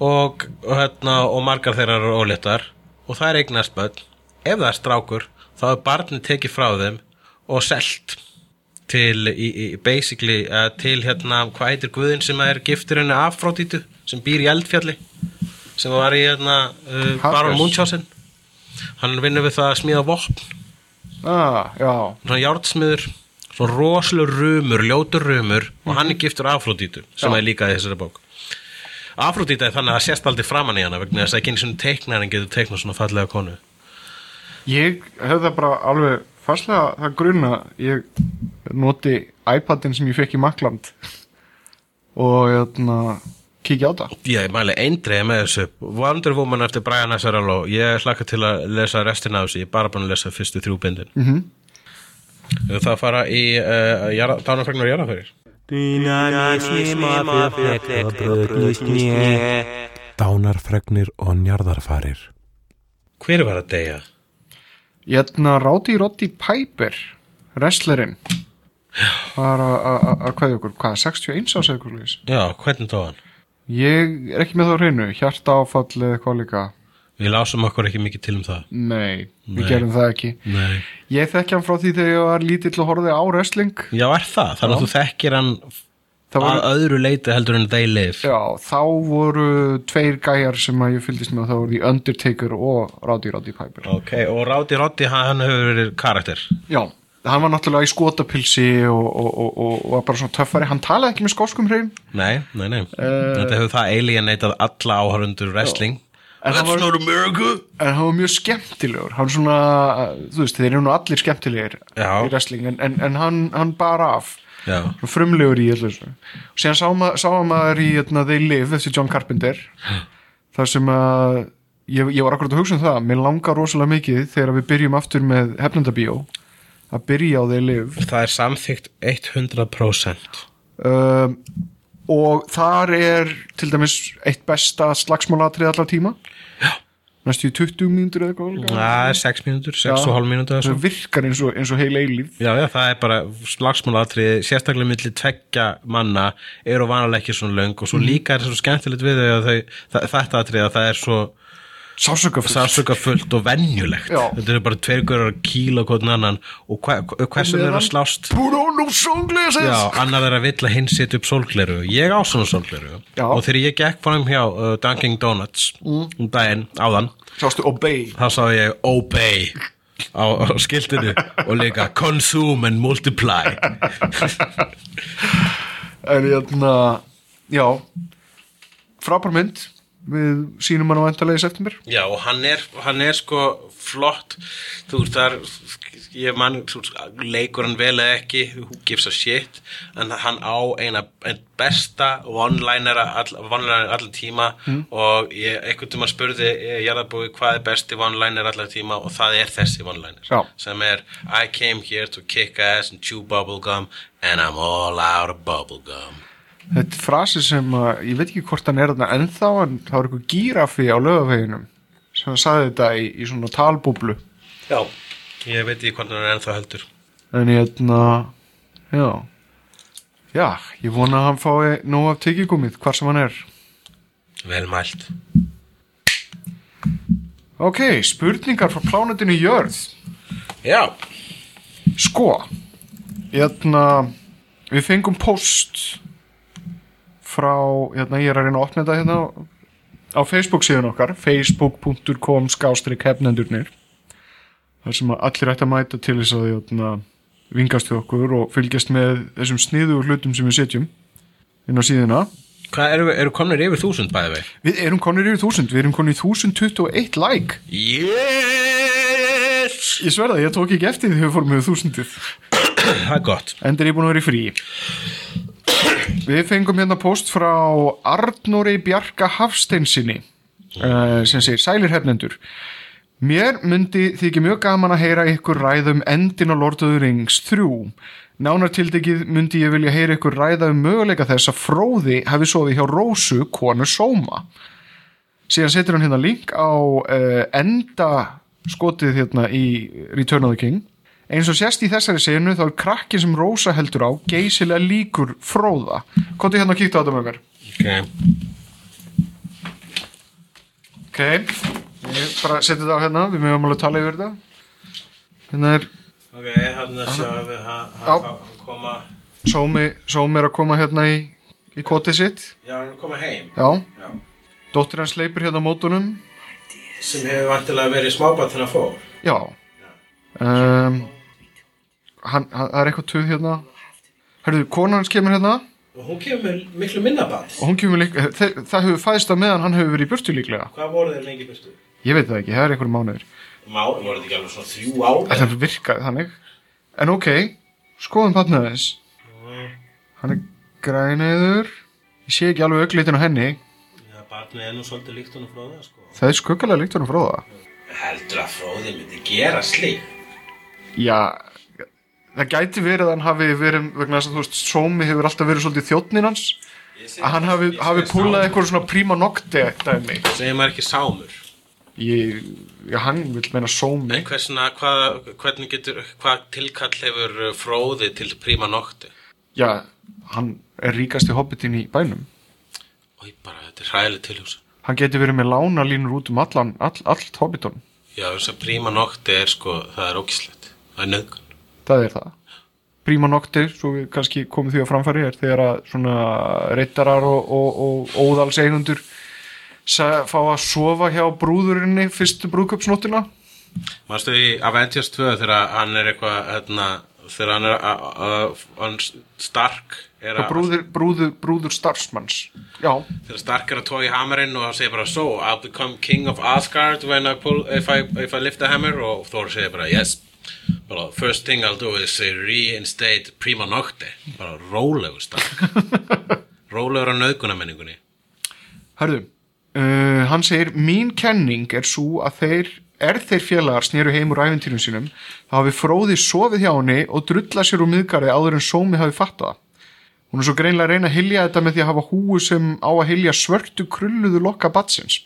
og, og, hérna, og margar þeirra eru óléttar og þær eignast börn. Ef það er strákur þá er barnið tekið frá þeim og selt til í, í, basically uh, til hérna, hvað heitir guðin sem er giftur henni Afrodítu sem býr í eldfjalli sem var í hérna uh, Baron. Munchausen. Hann vinnur við það að smíða vopn. Ah, já, svona járnsmiður svona rosalur rumur, ljótur rumur og hann er giftur Afrodítu sem Já. er líka í þessari bók. Afrodíta er þannig að það sést aldrei framan í hana vegna þess að ekki einu svona teiknarinn getur teiknað svona fallega konu. Ég hef það bara alveg fastlega það grunna ég noti iPadin sem ég fekk í Makland og hérna kíkja á það Ég mæli eindreið með þessu Wonder Woman eftir Brian Azzarello Ég hlakka til að lesa restina af þessu Ég er bara búin að lesa fyrstu þrjú bindin mm Mhm. -hmm. Það fara í uh, Dánafregnar jarðafærir Dánarfregnir og njarðarfarir. Hver var að deyja? hérna Ráti Roddy Piper wrestlerinn var að- að að- að hvað ykkur, hvað, 61 ás eða leys Já, hvernig dó hann? Ég er ekki með það á hreinu, hjarta áfall eða eitthvað líka, Við lásum okkur ekki mikið til um það. Nei, við Nei. gerum það ekki. Nei. Ég þekki hann frá því þegar ég var lítill og horfði á wrestling. Já, er það? Þannig að þú þekkir hann það að öðru leiti heldur en they live. Já, þá voru tveir gæjar sem að ég fylgdist með þá voru The Undertaker og Ráti Roddy Piper. Ok, og Roddi, hann, hann hefur verið karakter. Já, hann var náttúrulega í skotapilsi og, og, og, og, bara svona töffari. Hann talaði ekki með skóskum hrein Nei, nei, nei. Eh. Þetta hefur það alienatað alla áhörundur wrestling. Hann var- not America? En hann var mjög skemmtilegur. Hann svona, þú veist, þeir eru nú allir skemmtilegir Já. í wrestling en, en, en hann, hann bara af. Já, frumlegur í og síðan sá, ma sá maður í hérna, They Live eftir John Carpenter þar sem að ég, ég var akkurat að hugsa um það, mér langar rosalega mikið þegar við byrjum aftur með hefnendabíó að byrja á They Live. Það er samþygt 100% um, og þar er til dæmis eitt besta slagsmálatrið allar tíma. Já. næstu í 20 mínútur eða eitthvað Það er 6 mínútur, 6 og hálf mínútur það virkar eins og, eins og heil eilíf. Já, já, það er bara slagsmálatrið sérstaklega milli tveggja manna eru vanalega ekki svona löng og svo líka er svo skemmtilegt við þau þau, það, þetta atrið að það er svo sásöka sársöka fullt og venjulegt. Já. þetta eru bara tveir görur að kýla hvern annan. Og hva, hva, hversu þeir að slást? Já, annar er að vill að hinn setja upp sólgleru. Ég á svona sólgleru. Já. Og þegar ég gekk fram hjá uh, Dunkin Donuts um daginn áðan þá sá ég Obey á, á skiltinu og líka Consume and Multiply. En hérna já frábær mynd við sínum hann á endalega í september. Já, og hann er, hann er sko flott. Þú veist, það er ég man, þú veist, leikur hann vel eða ekki who gives a shit en hann á eina ein besta one-linera all, one allan tíma og ég, einhvern tíma spurði Jarðabúi hvað er besti one-liner allan tíma? Og það er þessi one-liner sem er I came here to kick ass and chew bubblegum and I'm all out of bubblegum þetta er frasi sem að, ég veit ekki hvort hann er þarna ennþá en það var eitthvað gírafi á lögaveginum sem sagði þetta í, í svona talbúblu. Já, ég veit ekki hvernig hann er ennþá heldur. En hérna já. Já, ég vona að hann fái nú af tyggigúmið, hvar sem hann er. Vel mælt. Ok, spurningar frá plánutinu Jörð. Já, Sko hérna, við fengum post frá, hérna ég er að reyna að opna þetta hérna á Facebook síðan okkar facebook.com skástrík hefnendurnir þar sem að allir ætti að mæta til þess að hérna, vingast við okkur og fylgjast með þessum sniðu hlutum sem við setjum inn á síðuna. Hvað eru, eru komnir yfir þúsund bæði vei? Við erum konir yfir 1000, við erum konir í 1021 like. Yes! Ég sverða, ég tók ekki eftir því þegar við fórum með 1000 Það er gott. Endur ég búin að vera í frí Við fengum hérna post frá Arnóri Bjarka Hafsteinsinni uh, sem segir Sælir hefnendur Mér myndi þykja mjög gaman að heyra ykkur ræðum endin of the Rings 3 Nánar tildekið myndi ég vilja heyra ykkur ræða um möguleika þess að Fróði hafi sofið hjá Rósu konu Sóma. Síðan setur hann hérna link á uh, enda skotið hérna í Return of the King eins og sérst í þessari senu þá er krakkin sem Rósa heldur á geysilega líkur fróða. Kóttu hérna og kíktu á þetta með mér. Okay. Ok, ég bara setja þetta á hérna. Við mögum alveg tala yfir þetta. Hérna er Ok, er sjáum við hann Já. koma. Sómi, Sómi er að koma hérna í, í kotið sitt. Já, hann er koma heim. Já, Já. dóttir hans leipur hérna á mótunum. Sem hefur vantilega verið smábætt þegar hann fór Já. Um, hann, hann, Það er eitthvað tuð hérna. Herðu, konan hans kemur hérna. Og hún kemur miklu minna bætt og hún kemur líka þe Það hefur fæðist að meðan hann hefur verið í burtu líklega. Hvað voru þeir lengi fyrstu? Ég veit það ekki, það er einhverjum mánuður Má, voru þetta ekki alveg svona þrjú ár? Það virkaði þannig. En ok, skoðum barnið þess Hann er græniður. Ég sé ekki alveg auglitin á henni. Já, barnið er nú svolítið líkt honum fróða sko. Það er skuggalega líkt honum fróða Heldur að fróði myndi gera slík Já, það gæti verið að hann hafi verið vegna þess að þú veist, Sómi hefur alltaf verið svolítið þjóttnin hans að hann hafi, hafi púlað eitthvað svona prima nokte dæmi Segir maður ekki sámur ég, já, hann vil meina Sómi En hversna, hvað, hvernig getur, hvað tilkall hefur uh, fróði til príma nokti? Já, hann er ríkasti hobbitin í bænum Ói, bara, þetta er hræðileg tilhjósa. Hann geti verið með lánalínur út um allan, all, allt hobbiton Já, þess að príma nokti er sko, það er ógislegt. Það er nöðgun. Það er það. Prima nokti, svo við kannski komum því að framfæri er þegar að svona reyttarar og, og, og óðalseigundur sa- fá að sofa hjá brúðurinni fyrstu brúðköpsnóttina Manstu í Avengers 2 þegar hann er eitthvað, hérna, þegar hann er, að- að- hann Stark er og brúður, brúður, brúður starfsmanns. Já, þegar Stark er að tói hamarinn og hann segir bara so, I'll become king of Asgard when I pull, if I, if I lift a hammer. Og Thor segir bara yes bara, first thing I'll do is uh, reinstate prima nocte. Bara rólegur Stark rólegur á nöðgunamenningunni hörðu uh, hann segir, mín kenning er svo að þeir er þeir félagar sneru heim úr æfintýrum sínum þá hafi fróði sofið hjá henni og drulla sér úr miðgarði áður en sómi hafi fattað það. hún er svo greinlega að reyna að hilja þetta með því að hafa húu sem á að hilja svörtu krulluðu lokka batsins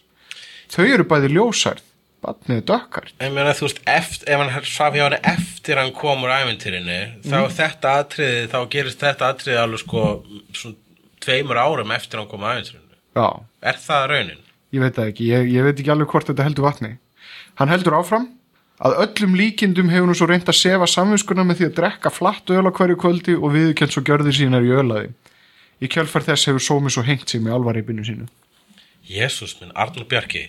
þau eru bæði ljósærð batnið er dökkart Ég meina þú veist, eftir, ef hann svaf hjá henni eftir hann kom úr æventýrinu þá er þetta atriði, þá gerist þetta atriði alveg sko svona tveimur árum eftir hann kom úr æventýrinu já, Er það raunin? ég veit ekki, ég, ég veit ekki alveg hvort þetta heldur vatni. Hann heldur áfram að öllum líkindum hefur nú svo reynd að sefa samvinskuna með því að drekka flatt öl á hverju kvöldi og viðkjönd svo gjörðir sínar í ölaði. Í kjölfar þess hefur sómi svo hengt sig með alvarreipinu sínu. Jésús minn, Arnur Bjarki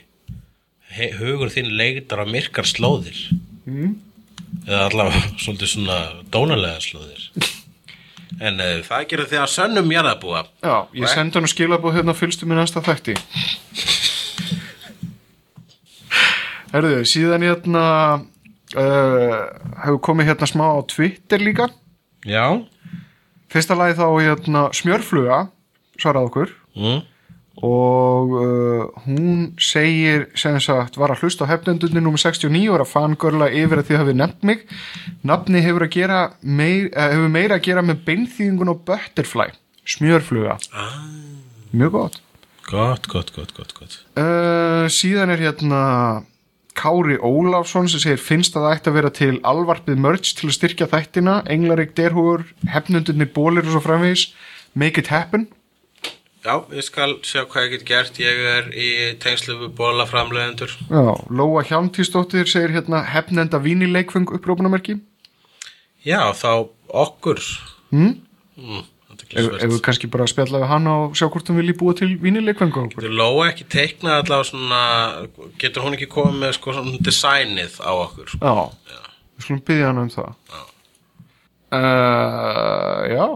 hugur þinn leitar á myrkar slóðir. Mm. eða allavega svolítið svona dónalega slóðir. En uh, það gerir þið að sönnum jarðabúa já, ég sendi hann skilabóð hérna fylgstu mér næsta þætti. Herðu, síðan hérna uh, hefur komið hérna smá á Twitter líka. Já. Fyrsta lagi þá hérna smjörfluga svaraði okkur. Mm. Og uh, hún segir sem sagt var að hlusta á hefnendunni nr. 69 og er að fangörla yfir að þið hafið nefnt mig. Nafni hefur meir, uh, hefur meira að gera með beinþýðingun og butterfly smjörfluga. Ah. mjög gott. Gott, gott, gott, gott, gott. Uh, síðan er hérna Kári Ólafsson sem segir finnst að það ætti að vera til alvarpið merch til að styrkja þættina. Englarik Derhúur, hefnundunni Bólir og svo framvegis. Make it happen Já, ég skal sjá hvað ég get gert. Ég er í tengslu við bóla framleiðendur Já, Lóa Hjálmtísdóttir segir hérna hefnenda vínileikfeng upprópunamerki Já, þá okkur. Mm? mm, ef, við kannski bara spjalla við hann og sjá hvort hann vilji búa til vínileikfeng okkur. Getur Lóa ekki teiknað allavega svona Getur hún ekki komið með sko svona designið á okkur? Sko? Já, við skulum byggja hann um það. Uh, Já,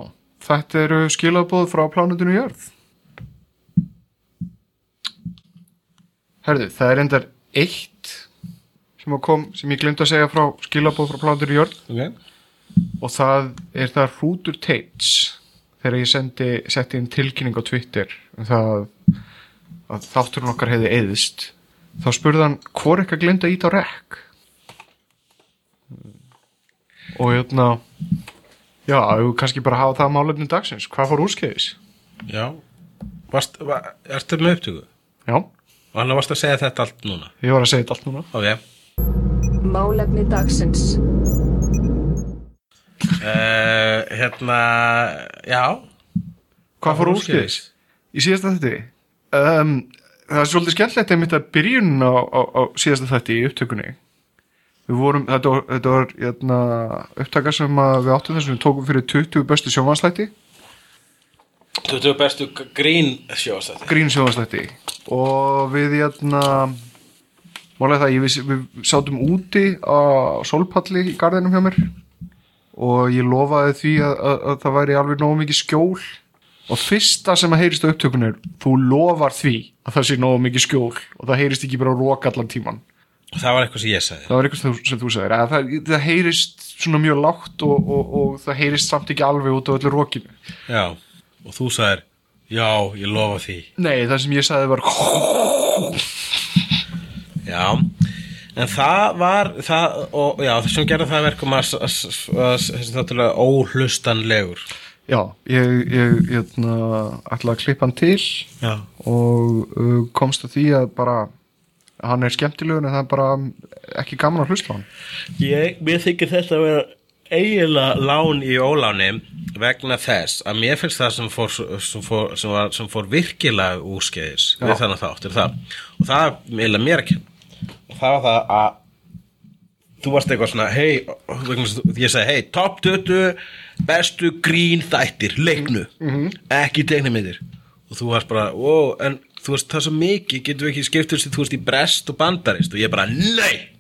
þetta eru skilabóð frá plánundinu jörð Herðu, það er endar eitt sem, að kom, sem ég glemt að segja frá skilabóð frá plánundinu jörð okay. og það er það Hrútur Tates þegar ég sendi, setti inn tilkynning á Twitter um það að, að þátturinn okkar hefði eðist þá spurði hann hvor eitthvað glemt að íta á rekk og hérna já, ef við kannski bara hafa það málefni dagsins, hvað fór úrskeiðis? Já Varst, var, Ertu með upptöku? Já, Og hann varst að segja þetta allt núna? Ég var að segja þetta allt núna. Ok. Málefni dagsins. uh, Hérna Já. Hvað fór úrskeiðis? Í síðasta þætti? Um, það er svolítið skemmtilegt einmitt að byrjun á, á, á síðasta þætti í upptökunni. Við vorum, þetta var, þetta var hérna, upptaka sem að við áttum þessum við tókum fyrir 20 bestu sjónvanslætti 20 bestu grín sjóastætti grín sjónvanslætti og við hérna málega það, við, við sátum úti á sólpalli í garðinum hjá mér. Og ég lofaði því að, að, að það væri alveg nógu mikið skjól. Og fyrsta sem að heyrist á upptökun er þú lofar því að það sé nógu mikið skjól. Og það heyrist ekki bara rók allan tíman Það var eitthvað sem ég sagði. Það var eitthvað sem, þú- að það, það heyrist svona mjög lágt og, og, og það heyrist samt ekki alveg út á öllu rókinu Já, og þú sagðir Já, ég lofa því. Nei, það sem ég sagði var Já, en það var það, og já, það sem gerði það að verkum að, þáttulega óhlustanlegur. Já, ég, ég hérna, ætla að klippa hann til Já. og uh, komst að því að bara hann er skemmtilegur en það er bara ekki gaman að hlusta á hann. Ég, mér þykir þetta að vera eiginlega lán í óláni vegna þess að mér finnst það sem fór, sem fór, sem var, sem fór virkilega úrskeiðis við þannig þátt er það? Og það er eiginlega mér kenna. Og það var það að þú varst eitthvað svona hei, ég segi hei, top 20 bestu grín þættir leiknu, ekki teiknumyndir og þú varst bara, ó, en þú veist það er svo mikið, getur við ekki skiptur sem þú veist í brest og bandarist? Og ég bara, nei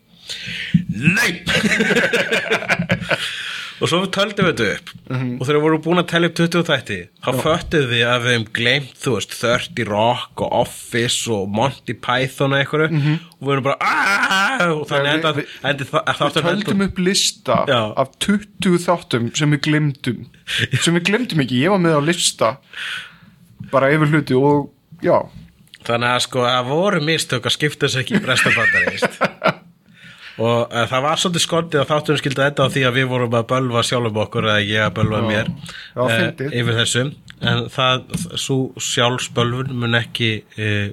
nei og svo töldum við þetta upp. Og þegar við vorum búin að telja upp 20 þætti þá föttuð við að við hefum gleymt þú veist 30 Rock og Office og Monty Python og eitthvað og við erum bara aaaah og þannig enda, endi það við töldum upp lista Já. af 20 þáttum sem við glemdum sem við glemdum ekki, ég var með á lista. Bara yfir hluti og já, þannig að sko það voru mistök að skipta þess ekki í brest og uh, það var svolítið skondið að þáttunum skildi þetta á því að við vorum að bölva sjálfum okkur eða ég að bölva Já. mér Já, fyndið. yfir þessu. En það, svo sjálfsbölvun mun ekki uh,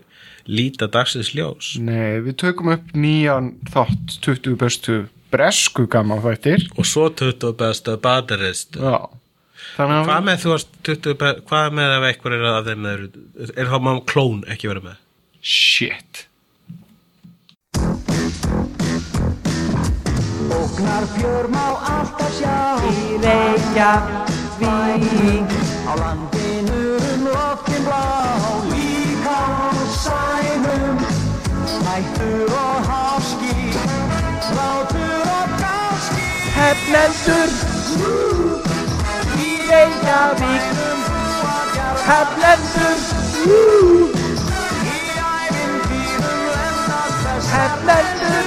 líta dagsins ljós. Nei, við tökum upp nýjan þátt 20 bestu bresku gaman þættir. Og svo 20 besta bandarist já, þannig að hvað með þú varst 20 be- hvað með ef einhver er að þeim eru, er þá maður klón ekki verið með? Shit Ógnar fjör má alltaf sjá. Í Reykjavík. Á landinu um loftin blá Líka á sænum. Hættur og háski Látur og gáski. Heflendur Í Reykjavík. Heflendur Í ævintýrum lendast þess Heflendur